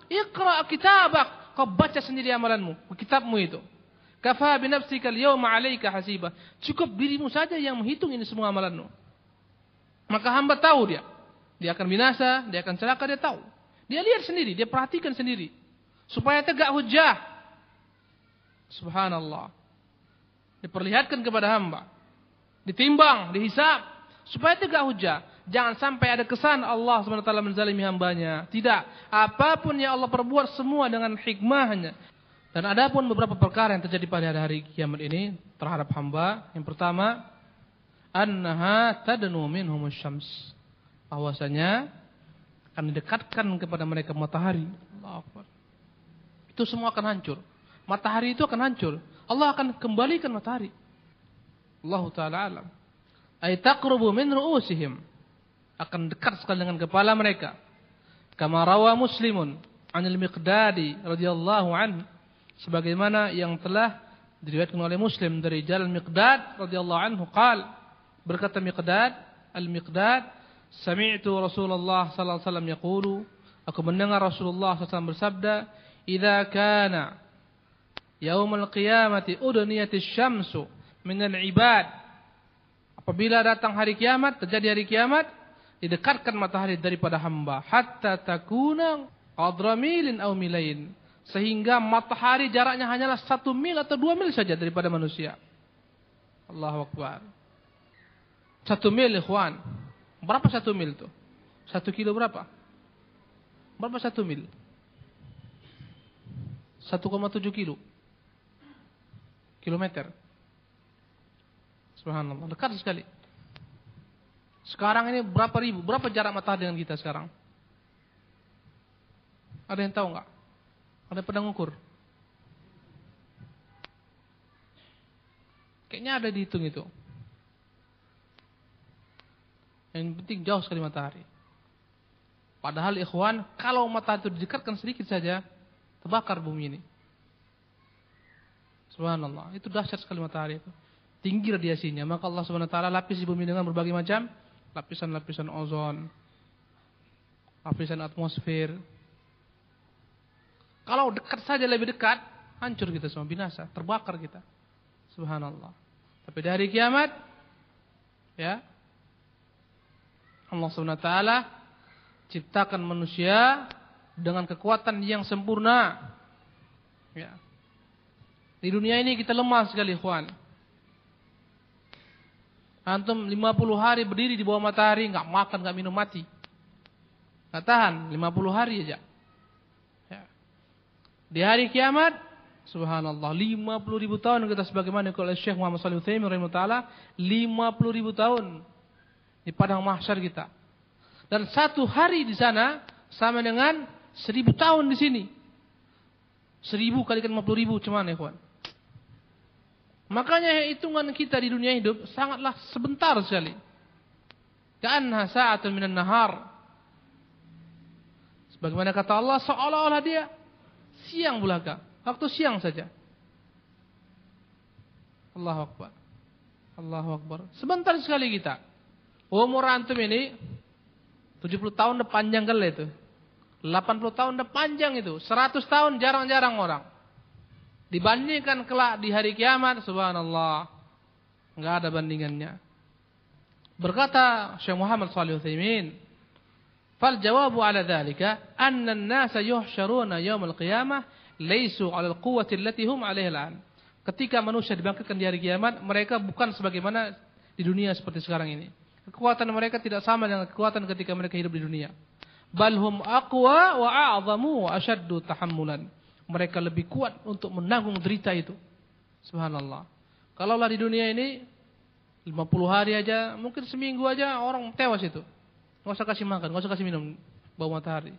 Iqra kitabak. Kau baca sendiri amalanmu. Kitabmu itu. Kafa binafsika liyawma alaika hasiba. Cukup dirimu saja yang menghitung ini semua amalanmu. Maka hamba tahu dia. Dia akan binasa, dia akan celaka, dia tahu. Dia lihat sendiri, dia perhatikan sendiri. Supaya tegak hujah. Subhanallah. Diperlihatkan kepada hamba ditimbang, dihisap supaya tegak hujah. Jangan sampai ada kesan Allah SWT menzalimi hambanya. Tidak. Apa pun yang Allah perbuat semua dengan hikmahnya. Dan ada pun beberapa perkara yang terjadi pada hari kiamat ini terhadap hamba. Yang pertama, annaha tadnu minhum syams. Bahwasanya akan didekatkan kepada mereka matahari. Itu semua akan hancur. Matahari itu akan hancur. Allah akan kembalikan matahari. Allah taala alam. Ay taqrubu min ru'usihim. Akan dekat sekali dengan kepala mereka. Kama rawa Muslimun anil Miqdadi radhiyallahu anhu sebagaimana yang telah diriwayatkan oleh Muslim dari Jalal Miqdad radhiyallahu anhu qal berkata Miqdad al-Miqdad sami'tu Rasulullah sallallahu alaihi wasallam yaqulu aku mendengar Rasulullah SAW bersabda idza kana yaumul qiyamati udniyatis syamsu minal ibad apabila datang hari kiamat terjadi hari kiamat didekatkan matahari daripada hamba hatta takuna qadramilin aw milain. Sehingga matahari jaraknya hanyalah satu mil atau dua mil saja daripada manusia. Allahu Akbar satu mil ikhwan berapa satu mil tuh satu kilo berapa berapa satu mil 1,7 kilo kilometer Subhanallah, dekat sekali. Sekarang ini berapa ribu, berapa jarak matahari dengan kita sekarang? Ada yang tahu nggak? Ada yang pernah ngukur? Kayaknya ada dihitung itu. Yang penting jauh sekali matahari. Padahal ikhwan, kalau matahari itu didekatkan sedikit saja, terbakar bumi ini. Subhanallah, itu dahsyat sekali matahari itu tinggi radiasinya. Maka Allah Subhanahu wa taala lapis bumi dengan berbagai macam lapisan-lapisan ozon, lapisan atmosfer. Kalau dekat saja lebih dekat, hancur kita semua binasa, terbakar kita. Subhanallah. Tapi di hari kiamat ya Allah Subhanahu wa taala ciptakan manusia dengan kekuatan yang sempurna. Ya. Di dunia ini kita lemah sekali, ikhwan. Antum 50 hari berdiri di bawah matahari, nggak makan, nggak minum mati. Nggak tahan, 50 hari aja. Ya. Di hari kiamat, subhanallah, 50 ribu tahun kita sebagaimana oleh Syekh Muhammad Salih Uthaymin rahimahullah, 50 ribu tahun di padang mahsyar kita. Dan satu hari di sana sama dengan seribu tahun di sini. Seribu kali kan 50 ribu cuman ya kawan. Makanya hitungan kita di dunia hidup sangatlah sebentar sekali. Ka'anha sa'atun minan nahar. Sebagaimana kata Allah, seolah-olah dia siang belaka. Waktu siang saja. Allahu Akbar. Allahu Akbar. Sebentar sekali kita. Umur antum ini 70 tahun udah panjang kali itu. 80 tahun udah panjang itu. 100 tahun jarang-jarang orang. Dibandingkan kelak di hari kiamat, subhanallah. Enggak ada bandingannya. Berkata Syekh Muhammad Shalih Utsaimin, "Fal jawabu 'ala dzalika anna an-nasa yuhsyaruna yawm al-qiyamah laisu 'ala al-quwwati allati hum 'alaiha al Ketika manusia dibangkitkan di hari kiamat, mereka bukan sebagaimana di dunia seperti sekarang ini. Kekuatan mereka tidak sama dengan kekuatan ketika mereka hidup di dunia. Balhum aqwa wa a'zamu wa ashaddu tahammulan mereka lebih kuat untuk menanggung derita itu. Subhanallah. Kalaulah di dunia ini 50 hari aja, mungkin seminggu aja orang tewas itu. Enggak usah kasih makan, enggak usah kasih minum bau matahari.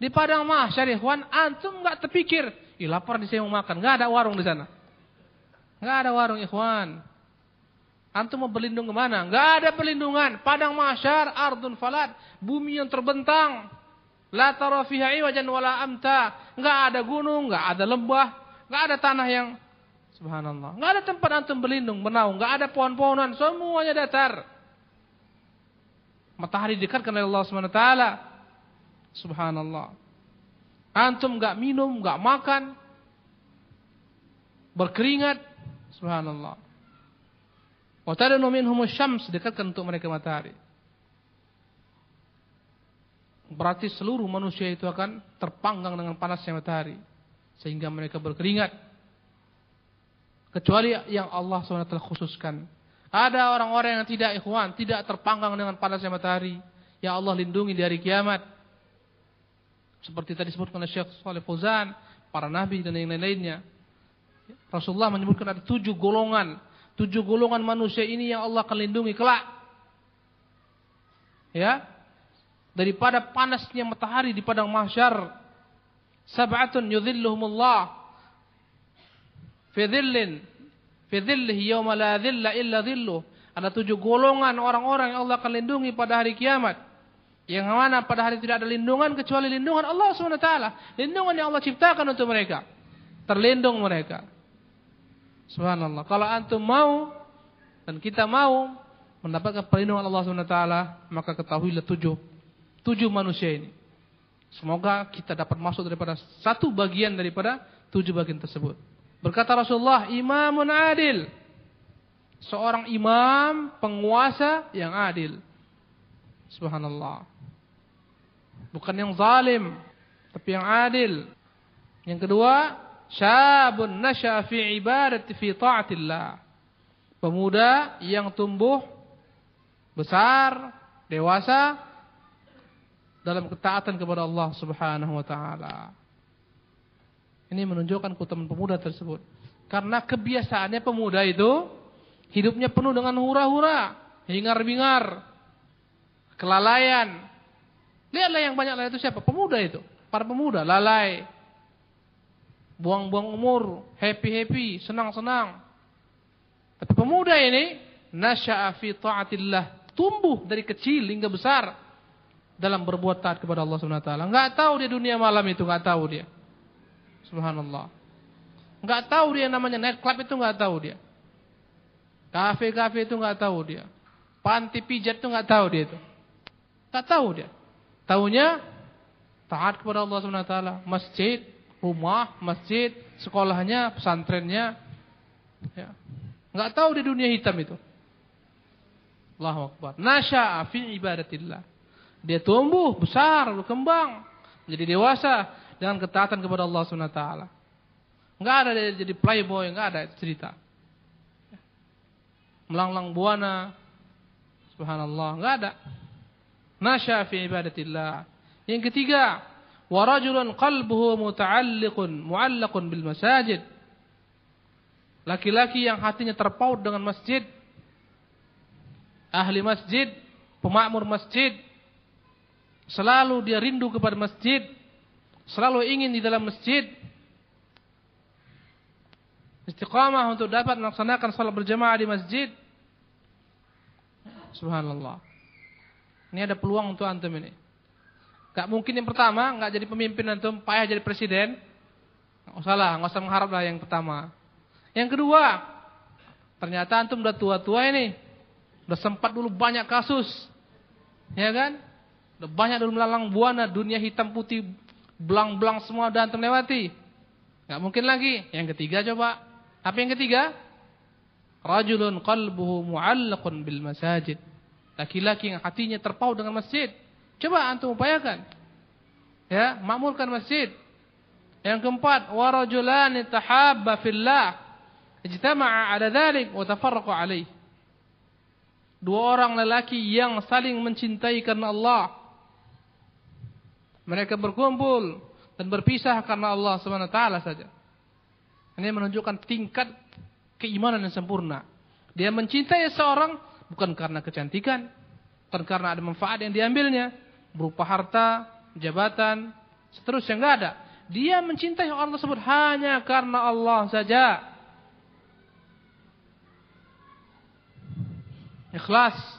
Di padang mahsyar ikhwan, antum enggak terpikir, ih lapar di saya mau makan, enggak ada warung di sana. Enggak ada warung ikhwan. Antum mau berlindung ke mana? Enggak ada perlindungan. Padang mahsyar, ardun falat, bumi yang terbentang, La tara fiha wala amta. Enggak ada gunung, enggak ada lembah, enggak ada tanah yang subhanallah. Enggak ada tempat antum berlindung, bernaung, enggak ada pohon-pohonan, semuanya datar. Matahari dekatkan oleh Allah taala. Subhanallah. Antum enggak minum, enggak makan. Berkeringat, subhanallah. Wa tadanu minhum syams dekatkan untuk mereka matahari. Berarti seluruh manusia itu akan terpanggang dengan panasnya matahari sehingga mereka berkeringat. Kecuali yang Allah SWT khususkan. Ada orang-orang yang tidak ikhwan tidak terpanggang dengan panasnya matahari yang Allah lindungi dari kiamat. Seperti tadi disebutkan oleh Syekh Saleh Fauzan para nabi dan yang lain-lainnya. Rasulullah menyebutkan ada tujuh golongan tujuh golongan manusia ini yang Allah akan lindungi kelak ya daripada panasnya matahari di padang mahsyar. Sab'atun yudhilluhumullah fi dhillin fi dhillihi yawma la dhilla illa dhilluh. Ada tujuh golongan orang-orang yang Allah akan lindungi pada hari kiamat. Yang mana pada hari tidak ada lindungan kecuali lindungan Allah SWT. Lindungan yang Allah ciptakan untuk mereka. terlindung mereka. Subhanallah. Kalau antum mau dan kita mau mendapatkan perlindungan Allah SWT, maka ketahuilah tujuh, tujuh manusia ini. Semoga kita dapat masuk daripada satu bagian daripada tujuh bagian tersebut. Berkata Rasulullah, imamun adil. Seorang imam, penguasa yang adil. Subhanallah. Bukan yang zalim, tapi yang adil. Yang kedua, syabun nasya fi ibadati fi ta'atillah. Pemuda yang tumbuh besar, dewasa dalam ketaatan kepada Allah Subhanahu wa taala. Ini menunjukkan keutamaan pemuda tersebut. Karena kebiasaannya pemuda itu hidupnya penuh dengan hura-hura, hingar-bingar, kelalaian. Lihatlah yang banyak lalai itu siapa? Pemuda itu. Para pemuda lalai. Buang-buang umur, happy-happy, senang-senang. Tapi pemuda ini nasya'a fi ta'atillah, tumbuh dari kecil hingga besar dalam berbuat taat kepada Allah Subhanahu wa taala. Enggak tahu dia dunia malam itu, enggak tahu dia. Subhanallah. Enggak tahu dia namanya night club itu enggak tahu dia. Kafe-kafe itu enggak tahu dia. Panti pijat itu enggak tahu dia itu. Enggak tahu dia. Tahunya taat kepada Allah Subhanahu wa taala, masjid, rumah, masjid, sekolahnya, pesantrennya. Ya. Enggak tahu di dunia hitam itu. Allahu Akbar. Nasya'a fi ibadatillah. Dia tumbuh, besar, berkembang, menjadi dewasa dengan ketaatan kepada Allah taala. Enggak ada dia jadi playboy, enggak ada cerita. Melanglang buana. Subhanallah, enggak ada. Nasya fi ibadatillah. Yang ketiga, wa rajulun qalbuhu muta'alliqun mu'allaqun bil. Laki-laki yang hatinya terpaut dengan masjid. Ahli masjid, pemakmur masjid. Selalu dia rindu kepada masjid selalu ingin di dalam masjid istiqamah untuk dapat melaksanakan salat berjamaah di masjid. Subhanallah. Ini ada peluang untuk antum ini. Gak mungkin yang pertama, gak jadi pemimpin antum, payah jadi presiden. Gak usah lah, gak usah mengharap lah yang pertama. Yang kedua, ternyata antum udah tua-tua ini. Udah sempat dulu banyak kasus. Ya kan? Udah banyak dulu melalang buana, dunia hitam putih belang-belang semua dan terlewati. Gak mungkin lagi. Yang ketiga coba. Apa yang ketiga? Rajulun qalbuhu mu'allaqun bil masajid. Laki-laki yang hatinya terpaut dengan masjid. Coba antum upayakan. Ya, makmurkan masjid. Yang keempat, wa rajulani tahabba fillah. Ijtama'a ala dhalik wa tafarraqa alaih. Dua orang lelaki yang saling mencintai karena Allah mereka berkumpul dan berpisah karena Allah SWT saja. Ini menunjukkan tingkat keimanan yang sempurna. Dia mencintai seorang bukan karena kecantikan, bukan karena ada manfaat yang diambilnya, berupa harta, jabatan, seterusnya enggak ada. Dia mencintai orang tersebut hanya karena Allah saja. Ikhlas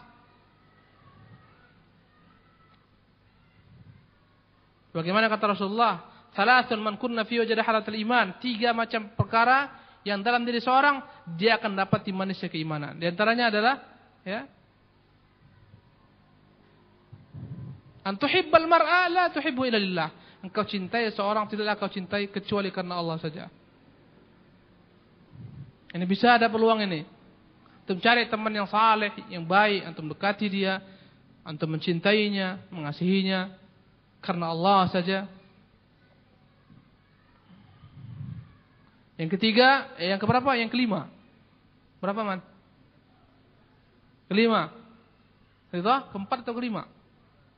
Bagaimana kata Rasulullah? Salasun man kunna fi halatul iman. Tiga macam perkara yang dalam diri seorang dia akan dapat manisnya keimanan. Di antaranya adalah ya Antuhibbal mar'a la tuhibbu illa lillah. Engkau cintai seorang tidaklah kau cintai kecuali karena Allah saja. Ini bisa ada peluang ini. Antum cari teman yang saleh, yang baik, antum dekati dia, antum mencintainya, mengasihinya, karena Allah saja. Yang ketiga, eh, yang keberapa? Yang kelima. Berapa man? Kelima. Itu keempat atau kelima?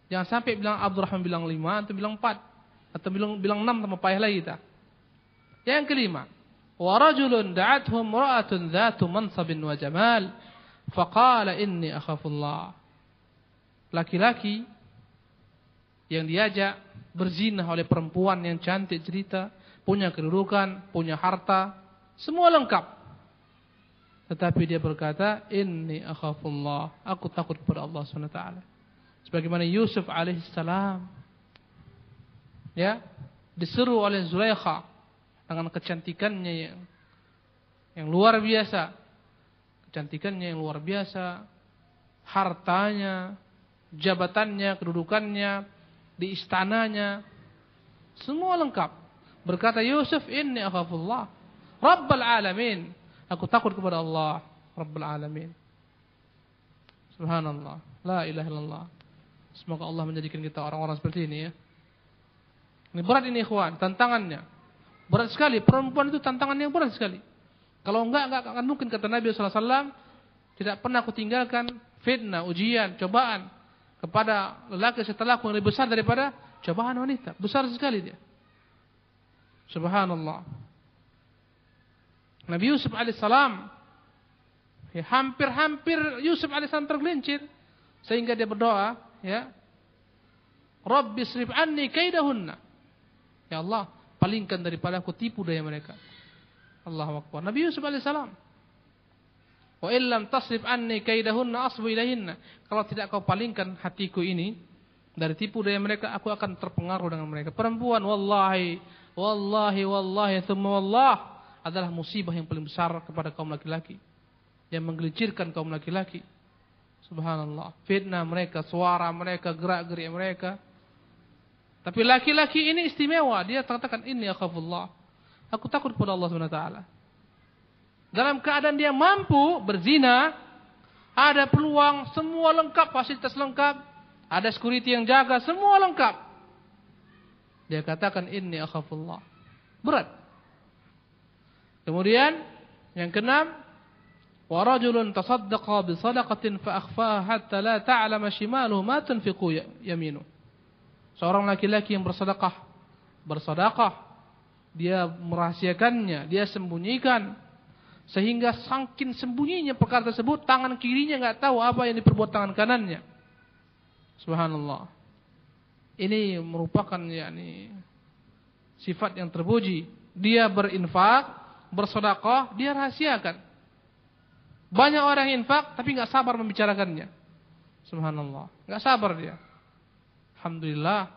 Jangan sampai bilang Abdurrahman bilang lima, atau bilang empat. Atau bilang bilang enam tambah payah lagi kita. Yang kelima. Warajulun da'athum ra'atun dhatu mansabin wa jamal. Faqala inni akhafullah. Laki-laki yang diajak berzina oleh perempuan yang cantik cerita, punya kedudukan, punya harta, semua lengkap. Tetapi dia berkata, Inni akhafullah, aku takut kepada Allah SWT. Sebagaimana Yusuf alaihissalam, ya, diseru oleh Zulaikha dengan kecantikannya yang yang luar biasa. Kecantikannya yang luar biasa, hartanya, jabatannya, kedudukannya, di istananya, semua lengkap. Berkata Yusuf, "Inni akhafullah, Rabbul alamin." Aku takut kepada Allah, Rabbul alamin. Subhanallah, la ilaha illallah. Semoga Allah menjadikan kita orang-orang seperti ini ya. Ini berat ini ikhwan, tantangannya. Berat sekali, perempuan itu tantangan yang berat sekali. Kalau enggak, enggak akan mungkin kata Nabi SAW, tidak pernah aku tinggalkan fitnah, ujian, cobaan kepada lelaki setelahku yang lebih besar daripada cobaan wanita. Besar sekali dia. Subhanallah. Nabi Yusuf alaihissalam ya, hampir-hampir Yusuf alaihissalam tergelincir sehingga dia berdoa, ya. Rabbi srif anni kaidahunna. Ya Allah, palingkan daripada aku tipu daya mereka. Allahu Akbar. Nabi Yusuf alaihissalam. Wa illam tasrif anni kaidahunna asbu. Kalau tidak kau palingkan hatiku ini dari tipu daya mereka, aku akan terpengaruh dengan mereka. Perempuan, wallahi, wallahi, wallahi, thumma wallah adalah musibah yang paling besar kepada kaum laki-laki. Yang menggelincirkan kaum laki-laki. Subhanallah. Fitnah mereka, suara mereka, gerak-gerik mereka. Tapi laki-laki ini istimewa. Dia katakan, ini akhafullah. Aku takut kepada Allah SWT. Dalam keadaan dia mampu berzina, ada peluang, semua lengkap, fasilitas lengkap, ada security yang jaga, semua lengkap. Dia katakan ini akhafullah. Berat. Kemudian yang keenam, bi sadaqatin fa akhfaha hatta la ta'lama shimaluhu ma tunfiqu yaminu. Seorang laki-laki yang bersedekah, bersedekah dia merahasiakannya, dia sembunyikan sehingga sangkin sembunyinya perkara tersebut tangan kirinya nggak tahu apa yang diperbuat tangan kanannya. Subhanallah. Ini merupakan yakni sifat yang terpuji. Dia berinfak, bersedekah, dia rahasiakan. Banyak orang infak tapi nggak sabar membicarakannya. Subhanallah, nggak sabar dia. Alhamdulillah,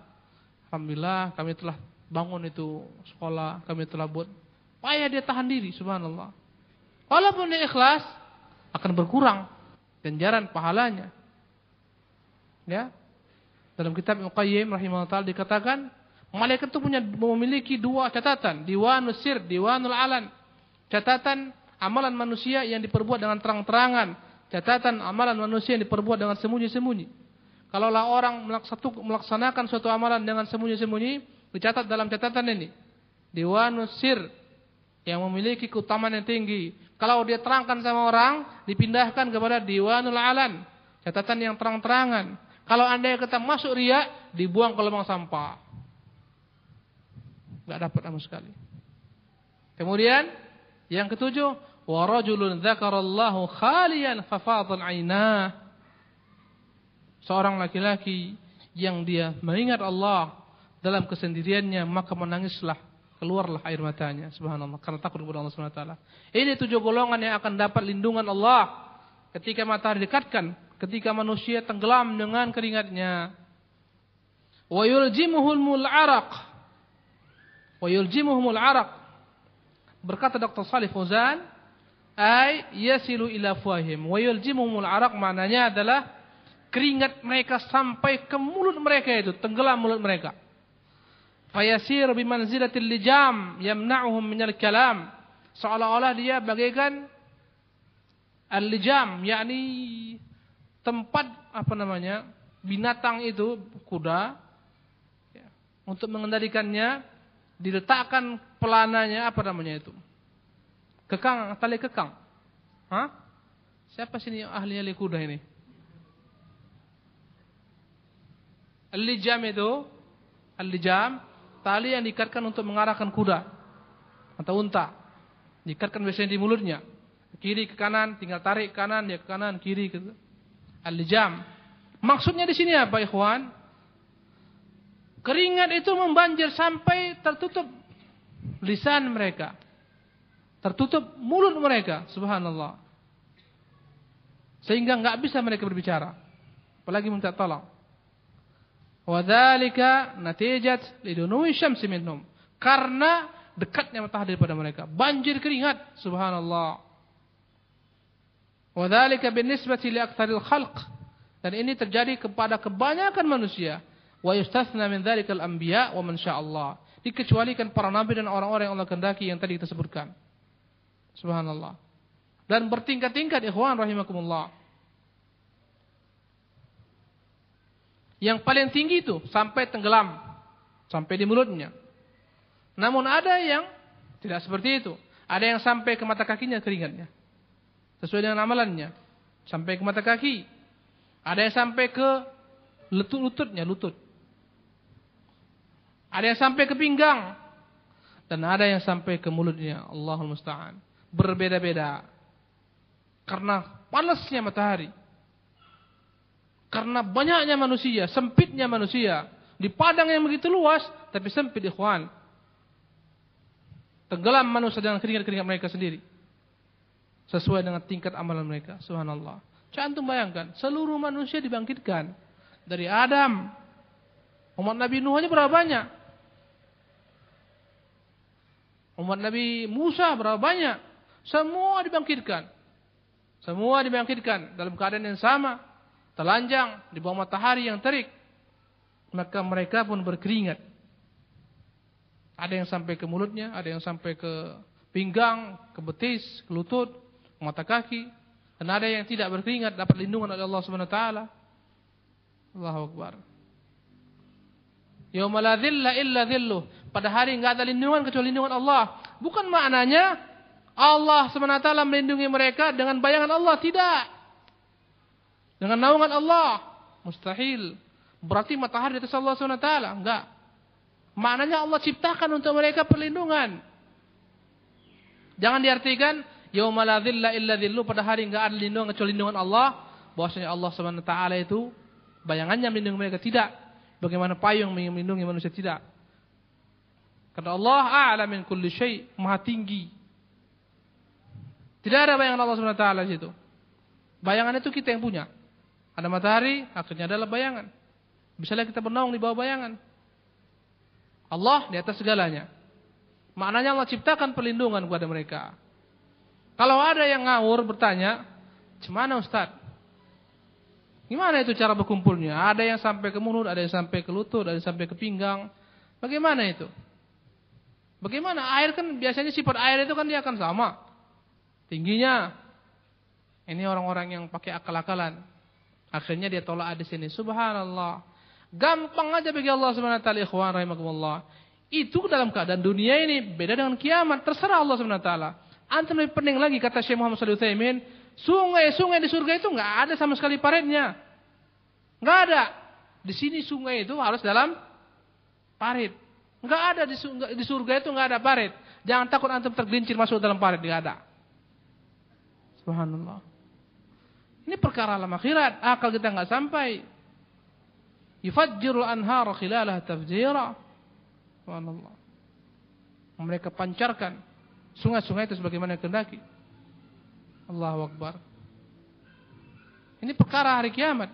alhamdulillah kami telah bangun itu sekolah, kami telah buat. Payah dia tahan diri, subhanallah. Walaupun dia ikhlas, akan berkurang ganjaran pahalanya. Ya. Dalam kitab Al-Qayyim rahimahullah taala dikatakan, malaikat itu punya memiliki dua catatan, diwanul sir, diwanul alan. Catatan amalan manusia yang diperbuat dengan terang-terangan, catatan amalan manusia yang diperbuat dengan sembunyi-sembunyi. Kalaulah orang melaksanakan suatu amalan dengan sembunyi-sembunyi, dicatat dalam catatan ini. Diwanus sir yang memiliki keutamaan yang tinggi. Kalau dia terangkan sama orang, dipindahkan kepada diwanul alan, catatan yang terang-terangan. Kalau anda yang kata masuk ria, dibuang ke lubang sampah. Gak dapat sama sekali. Kemudian yang ketujuh, warajulun dzakarallahu khalian fafadhan ainah. Seorang laki-laki yang dia mengingat Allah dalam kesendiriannya maka menangislah keluarlah air matanya subhanallah karena takut kepada Allah Subhanahu wa taala. Ini tujuh golongan yang akan dapat lindungan Allah ketika matahari dekatkan, ketika manusia tenggelam dengan keringatnya. Wa yuljimuhumul araq. Wa yuljimuhumul araq. Berkata Dr. Salih Fauzan, ay yasilu ila fuahim. Wa yuljimuhumul araq maknanya adalah keringat mereka sampai ke mulut mereka itu, tenggelam mulut mereka fayasir bimanzilatil lijam yamna'uhum minal kalam seolah-olah dia bagaikan al-lijam yakni tempat apa namanya binatang itu kuda ya, untuk mengendalikannya diletakkan pelananya apa namanya itu kekang tali kekang Hah? siapa sini ahli ahli kuda ini al-lijam itu al-lijam tali yang diikatkan untuk mengarahkan kuda atau unta. Diikatkan biasanya di mulutnya. Kiri ke kanan, tinggal tarik kanan, dia ke kanan, kiri ke al-jam. Maksudnya di sini apa, ikhwan? Keringat itu membanjir sampai tertutup lisan mereka. Tertutup mulut mereka, subhanallah. Sehingga enggak bisa mereka berbicara. Apalagi minta tolong. Wadhalika natijat lidunui syamsi minhum. Karena dekatnya matahari daripada mereka. Banjir keringat, subhanallah. Wadhalika li aktsaril khalq. Dan ini terjadi kepada kebanyakan manusia. Wa yustathna min dzalikal anbiya wa man Allah. Dikecualikan para nabi dan orang-orang yang Allah kehendaki yang tadi kita sebutkan. Subhanallah. Dan bertingkat-tingkat ikhwan rahimakumullah. Yang paling tinggi itu sampai tenggelam. Sampai di mulutnya. Namun ada yang tidak seperti itu. Ada yang sampai ke mata kakinya keringatnya. Sesuai dengan amalannya. Sampai ke mata kaki. Ada yang sampai ke lutut-lututnya, lutut. Ada yang sampai ke pinggang. Dan ada yang sampai ke mulutnya. Allahul Musta'an. Berbeda-beda. Karena panasnya matahari. Karena banyaknya manusia, sempitnya manusia. Di padang yang begitu luas, tapi sempit ikhwan. Tenggelam manusia dengan keringat-keringat mereka sendiri. Sesuai dengan tingkat amalan mereka. Subhanallah. Cantum bayangkan, seluruh manusia dibangkitkan. Dari Adam. Umat Nabi Nuh aja berapa banyak? Umat Nabi Musa berapa banyak? Semua dibangkitkan. Semua dibangkitkan dalam keadaan yang sama. Telanjang di bawah matahari yang terik. Maka mereka pun berkeringat. Ada yang sampai ke mulutnya, ada yang sampai ke pinggang, ke betis, ke lutut, ke mata kaki. Dan ada yang tidak berkeringat dapat lindungan oleh Allah Subhanahu wa taala. Allahu Akbar. Yauma la dhilla illa dhilluh. Pada hari enggak ada lindungan kecuali lindungan Allah. Bukan maknanya Allah SWT melindungi mereka dengan bayangan Allah. Tidak. Dengan naungan Allah. Mustahil. Berarti matahari di atas Allah SWT. Enggak. Maknanya Allah ciptakan untuk mereka perlindungan. Jangan diartikan Yauma la illa dhillu pada hari enggak ada lindungan kecuali lindungan Allah. Bahwasanya Allah taala itu bayangannya melindungi mereka tidak. Bagaimana payung melindungi manusia tidak. Karena Allah a'la min kulli syai, maha tinggi. Tidak ada bayangan Allah taala di situ. Bayangan itu kita yang punya. Ada matahari, akhirnya adalah bayangan. Bisa kita bernaung di bawah bayangan. Allah di atas segalanya. Maknanya Allah ciptakan perlindungan kepada mereka. Kalau ada yang ngawur bertanya, "Gimana Ustaz? Gimana itu cara berkumpulnya? Ada yang sampai ke mulut, ada yang sampai ke lutut, ada yang sampai ke pinggang. Bagaimana itu?" Bagaimana? Air kan biasanya sifat air itu kan dia akan sama. Tingginya. Ini orang-orang yang pakai akal-akalan. Akhirnya dia tolak di sini. Subhanallah. Gampang aja bagi Allah Subhanahu wa taala ikhwan rahimakumullah. Itu dalam keadaan dunia ini beda dengan kiamat. Terserah Allah Subhanahu wa taala. Antum lebih pening lagi kata Syekh Muhammad Shalih Utsaimin, sungai-sungai di surga itu nggak ada sama sekali paritnya. Nggak ada. Di sini sungai itu harus dalam parit. Nggak ada di surga, di surga itu nggak ada parit. Jangan takut antum tergelincir masuk dalam parit, nggak ada. Subhanallah. Ini perkara alam akhirat, akal kita nggak sampai. Yufajjirul anhar khilalah tafjira. Subhanallah. Mereka pancarkan sungai-sungai itu sebagaimana kehendaki. Allahu Akbar. Ini perkara hari kiamat.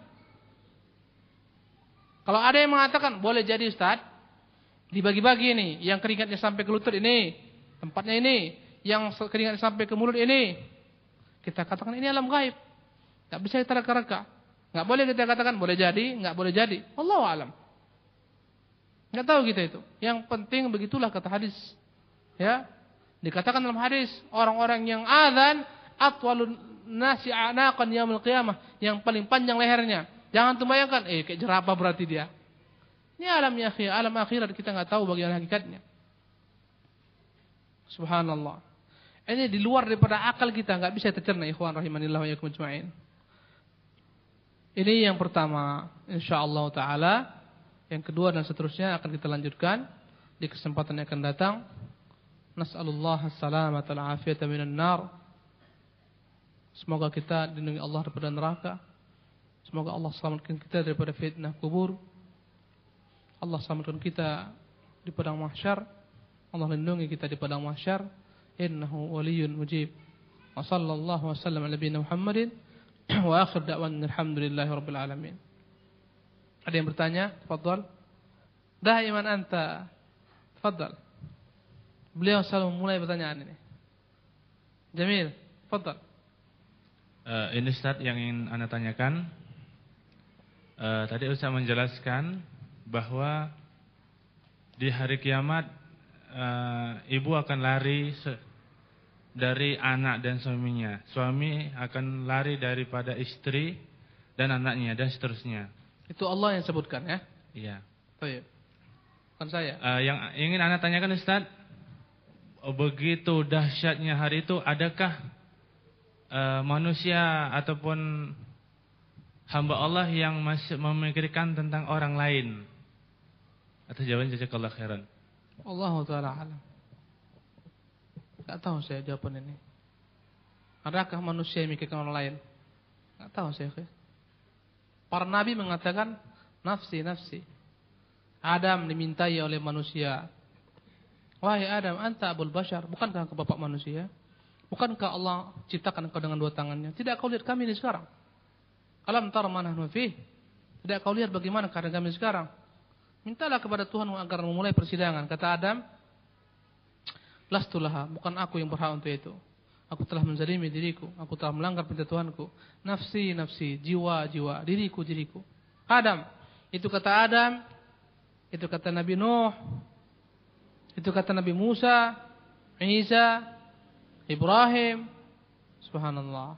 Kalau ada yang mengatakan boleh jadi Ustaz, dibagi-bagi ini, yang keringatnya sampai ke lutut ini, tempatnya ini, yang keringatnya sampai ke mulut ini. Kita katakan ini alam gaib. Tidak bisa kita reka-reka. Nggak boleh kita katakan boleh jadi, nggak boleh jadi. Allah alam. Nggak tahu kita itu. Yang penting begitulah kata hadis. Ya, Dikatakan dalam hadis, orang-orang yang azan atwalun nasi anaqan yaumil qiyamah, yang paling panjang lehernya. Jangan terbayangkan, eh kayak jerapah berarti dia. Ini alam ya alam akhirat kita nggak tahu bagaimana hakikatnya. Subhanallah. Ini di luar daripada akal kita nggak bisa tercerna ikhwan rahimanillah wa ajma'in. Ini yang pertama, insyaallah taala. Yang kedua dan seterusnya akan kita lanjutkan di kesempatan yang akan datang. Nas'alullah salamata al-afiyata nar. Semoga kita dilindungi Allah daripada neraka. Semoga Allah selamatkan kita daripada fitnah kubur. Allah selamatkan kita di padang mahsyar. Allah lindungi kita di padang mahsyar. Innahu waliyun mujib. Wa sallallahu wa sallam ala nabiyina Muhammadin. Wa akhir da'wan alhamdulillahi rabbil alamin. Ada yang bertanya? Tafadhal. Da'iman anta. Tafadhal. Beliau selalu memulai pertanyaan ini. Jamil, foto. Uh, ini Ustaz yang ingin Anda tanyakan. Uh, tadi Ustaz menjelaskan bahwa di hari kiamat uh, ibu akan lari dari anak dan suaminya. Suami akan lari daripada istri dan anaknya dan seterusnya. Itu Allah yang sebutkan ya? Iya. Baik. Bukan saya. Uh, yang ingin Anda tanyakan Ustaz, begitu dahsyatnya hari itu adakah uh, manusia ataupun hamba Allah yang masih memikirkan tentang orang lain? Atas jawaban jazakallah khairan. Allah taala alam. Enggak tahu saya jawaban ini. Adakah manusia yang memikirkan orang lain? Enggak tahu saya. Para nabi mengatakan nafsi nafsi. Adam dimintai oleh manusia. Wahai Adam, anta abul bashar, bukankah engkau bapak manusia? Bukankah Allah ciptakan engkau dengan dua tangannya? Tidak kau lihat kami ini sekarang? Alam tara mana fih? Tidak kau lihat bagaimana keadaan kami sekarang? Mintalah kepada Tuhan agar memulai persidangan. Kata Adam, Lastulaha, bukan aku yang berhak untuk itu. Aku telah menzalimi diriku, aku telah melanggar perintah Tuhanku. Nafsi, nafsi, jiwa, jiwa, diriku, diriku. Adam, itu kata Adam, itu kata Nabi Nuh, itu kata Nabi Musa, Isa, Ibrahim. Subhanallah.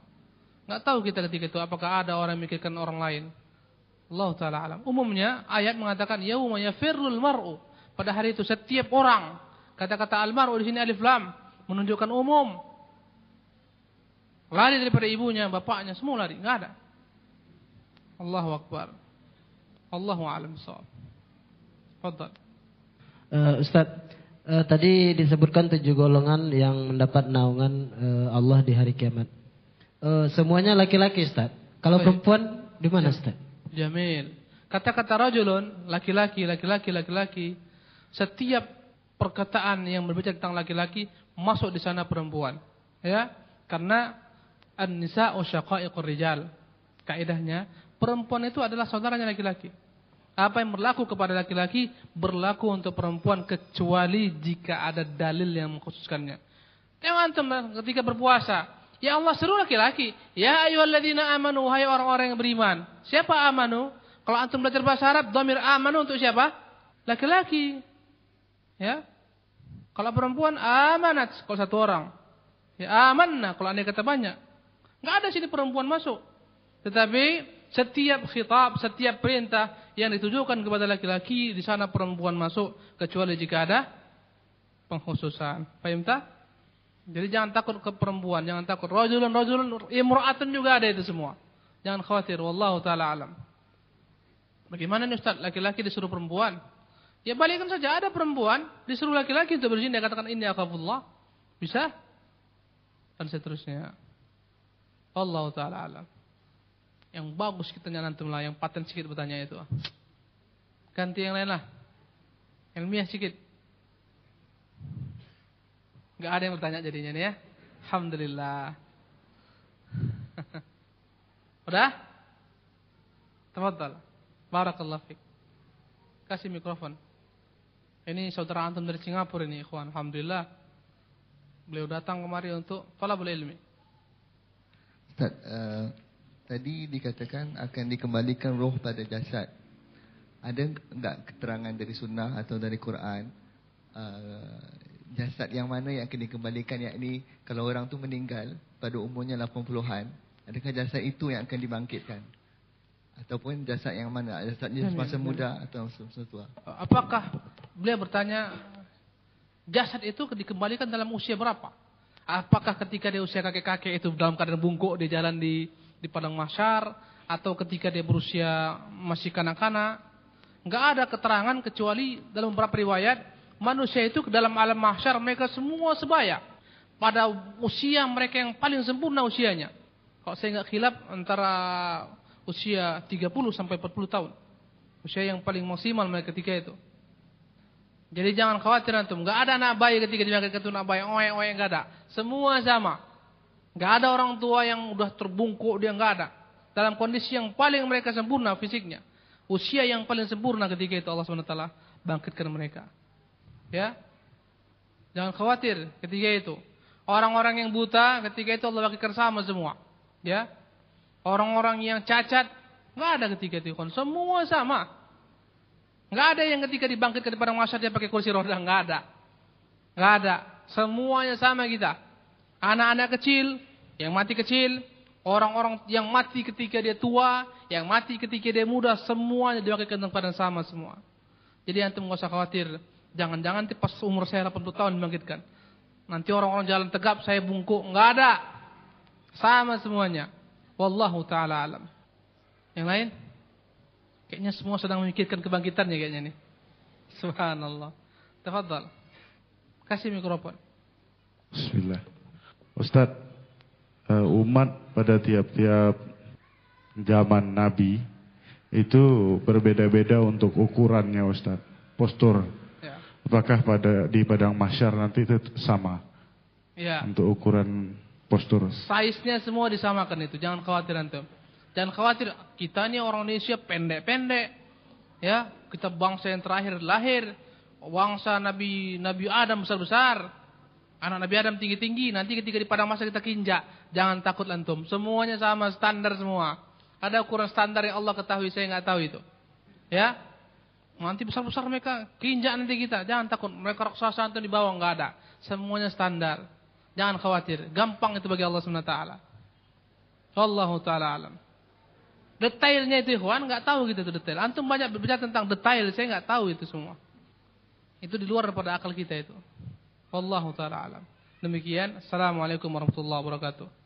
Enggak tahu kita ketika itu apakah ada orang yang memikirkan orang lain. Allah taala alam. Umumnya ayat mengatakan yauma yafirrul mar'u. Pada hari itu setiap orang kata-kata al-mar'u di sini alif lam menunjukkan umum. Lari daripada ibunya, bapaknya, semua lari, enggak ada. Allahu akbar. Allahu a'lam bissawab. Fadhal. Uh, Ustaz, uh, tadi disebutkan tujuh golongan yang mendapat naungan uh, Allah di hari kiamat. Uh, semuanya laki-laki, Ustaz. Kalau perempuan di mana, Ustaz? Jamil. Kata-kata rajulun, laki-laki, laki-laki, laki-laki. Setiap perkataan yang berbicara tentang laki-laki masuk di sana perempuan. Ya, karena an-nisa'u syaqa'iqur rijal. Kaidahnya, perempuan itu adalah saudaranya laki-laki. Apa yang berlaku kepada laki-laki berlaku untuk perempuan kecuali jika ada dalil yang mengkhususkannya. Yang antum ketika berpuasa, Ya Allah seru laki-laki. Ya ayyuhalladzina amanu wahai orang-orang yang beriman. Siapa amanu? Kalau antum belajar bahasa Arab, dhamir amanu untuk siapa? Laki-laki. Ya. Kalau perempuan amanat kalau satu orang. Ya amanna kalau anda kata banyak. Enggak ada sini perempuan masuk. Tetapi setiap khitab, setiap perintah yang ditujukan kepada laki-laki di sana perempuan masuk kecuali jika ada pengkhususan. Paham tak? Jadi jangan takut ke perempuan, jangan takut. Rajulun, rajulun, imra'atun juga ada itu semua. Jangan khawatir, wallahu taala alam. Bagaimana nih Ustaz, laki-laki disuruh perempuan? Ya balikkan saja, ada perempuan disuruh laki-laki untuk berzina, katakan ini akhafullah. Bisa? Dan seterusnya. Wallahu taala alam. Yang bagus kita nyantum lah, yang paten sedikit bertanya itu. Ganti yang lain lah. Ilmiah sedikit. Gak ada yang bertanya jadinya nih ya. Alhamdulillah. Udah? Tafadhal. Barakallahu fik. Kasih mikrofon. Ini saudara antum dari Singapura ini, ikhwan. Alhamdulillah. Beliau datang kemari untuk talabul ilmi. Ustaz, uh, tadi dikatakan akan dikembalikan roh pada jasad. Ada enggak keterangan dari sunnah atau dari Quran uh, jasad yang mana yang akan dikembalikan yakni kalau orang tu meninggal pada umurnya 80-an adakah jasad itu yang akan dibangkitkan? Ataupun jasad yang mana? Jasadnya semasa muda atau semasa tua? Apakah beliau bertanya jasad itu dikembalikan dalam usia berapa? Apakah ketika dia usia kakek-kakek itu dalam keadaan bungkuk di jalan di di padang mahsyar atau ketika dia berusia masih kanak-kanak? Enggak ada keterangan kecuali dalam beberapa riwayat manusia itu ke dalam alam mahsyar mereka semua sebaya pada usia mereka yang paling sempurna usianya. Kalau saya nggak khilaf antara usia 30 sampai 40 tahun. Usia yang paling maksimal mereka ketika itu. Jadi jangan khawatir antum, nggak ada anak bayi ketika dimakan ke anak bayi, oe oe nggak ada. Semua sama. Nggak ada orang tua yang udah terbungkuk dia nggak ada. Dalam kondisi yang paling mereka sempurna fisiknya. Usia yang paling sempurna ketika itu Allah SWT bangkitkan mereka. Ya. Jangan khawatir ketika itu. Orang-orang yang buta ketika itu Allah bagikan sama semua. Ya. Orang-orang yang cacat nggak ada ketika itu. Semua sama. Nggak ada yang ketika dibangkitkan pada masa dia pakai kursi roda, nggak ada. Nggak ada. Semuanya sama kita. Anak-anak kecil, yang mati kecil, orang-orang yang mati ketika dia tua, yang mati ketika dia muda, semuanya dibangkitkan tempat yang sama semua. Jadi antum nggak usah khawatir. Jangan-jangan pas umur saya 80 tahun dibangkitkan. Nanti orang-orang jalan tegap, saya bungkuk. Nggak ada. Sama semuanya. Wallahu ta'ala alam. Yang lain? Kayaknya semua sedang memikirkan kebangkitannya kayaknya nih. Subhanallah. Tafadhal. Kasih mikrofon. Bismillah. Ustaz, uh, umat pada tiap-tiap zaman Nabi itu berbeda-beda untuk ukurannya Ustaz. Postur. Apakah pada di padang mahsyar nanti itu sama Ya. untuk ukuran postur? Size-nya semua disamakan itu. Jangan khawatir antum. Jangan khawatir. Kita ini orang Indonesia pendek-pendek. Ya, kita bangsa yang terakhir lahir. Bangsa Nabi Nabi Adam besar-besar. Anak Nabi Adam tinggi-tinggi. Nanti ketika di padang masa kita kinjak. Jangan takut antum. Semuanya sama standar semua. Ada ukuran standar yang Allah ketahui. Saya nggak tahu itu. Ya. Nanti besar-besar mereka kinjak nanti kita. Jangan takut. Mereka raksasa antum di bawah nggak ada. Semuanya standar. Jangan khawatir. Gampang itu bagi Allah SWT. Wallahu ta'ala alam. Detailnya itu ikhwan nggak tahu gitu tuh detail. Antum banyak berbicara tentang detail, saya nggak tahu itu semua. Itu di luar daripada akal kita itu. Wallahu taala alam. Demikian. Assalamualaikum warahmatullahi wabarakatuh.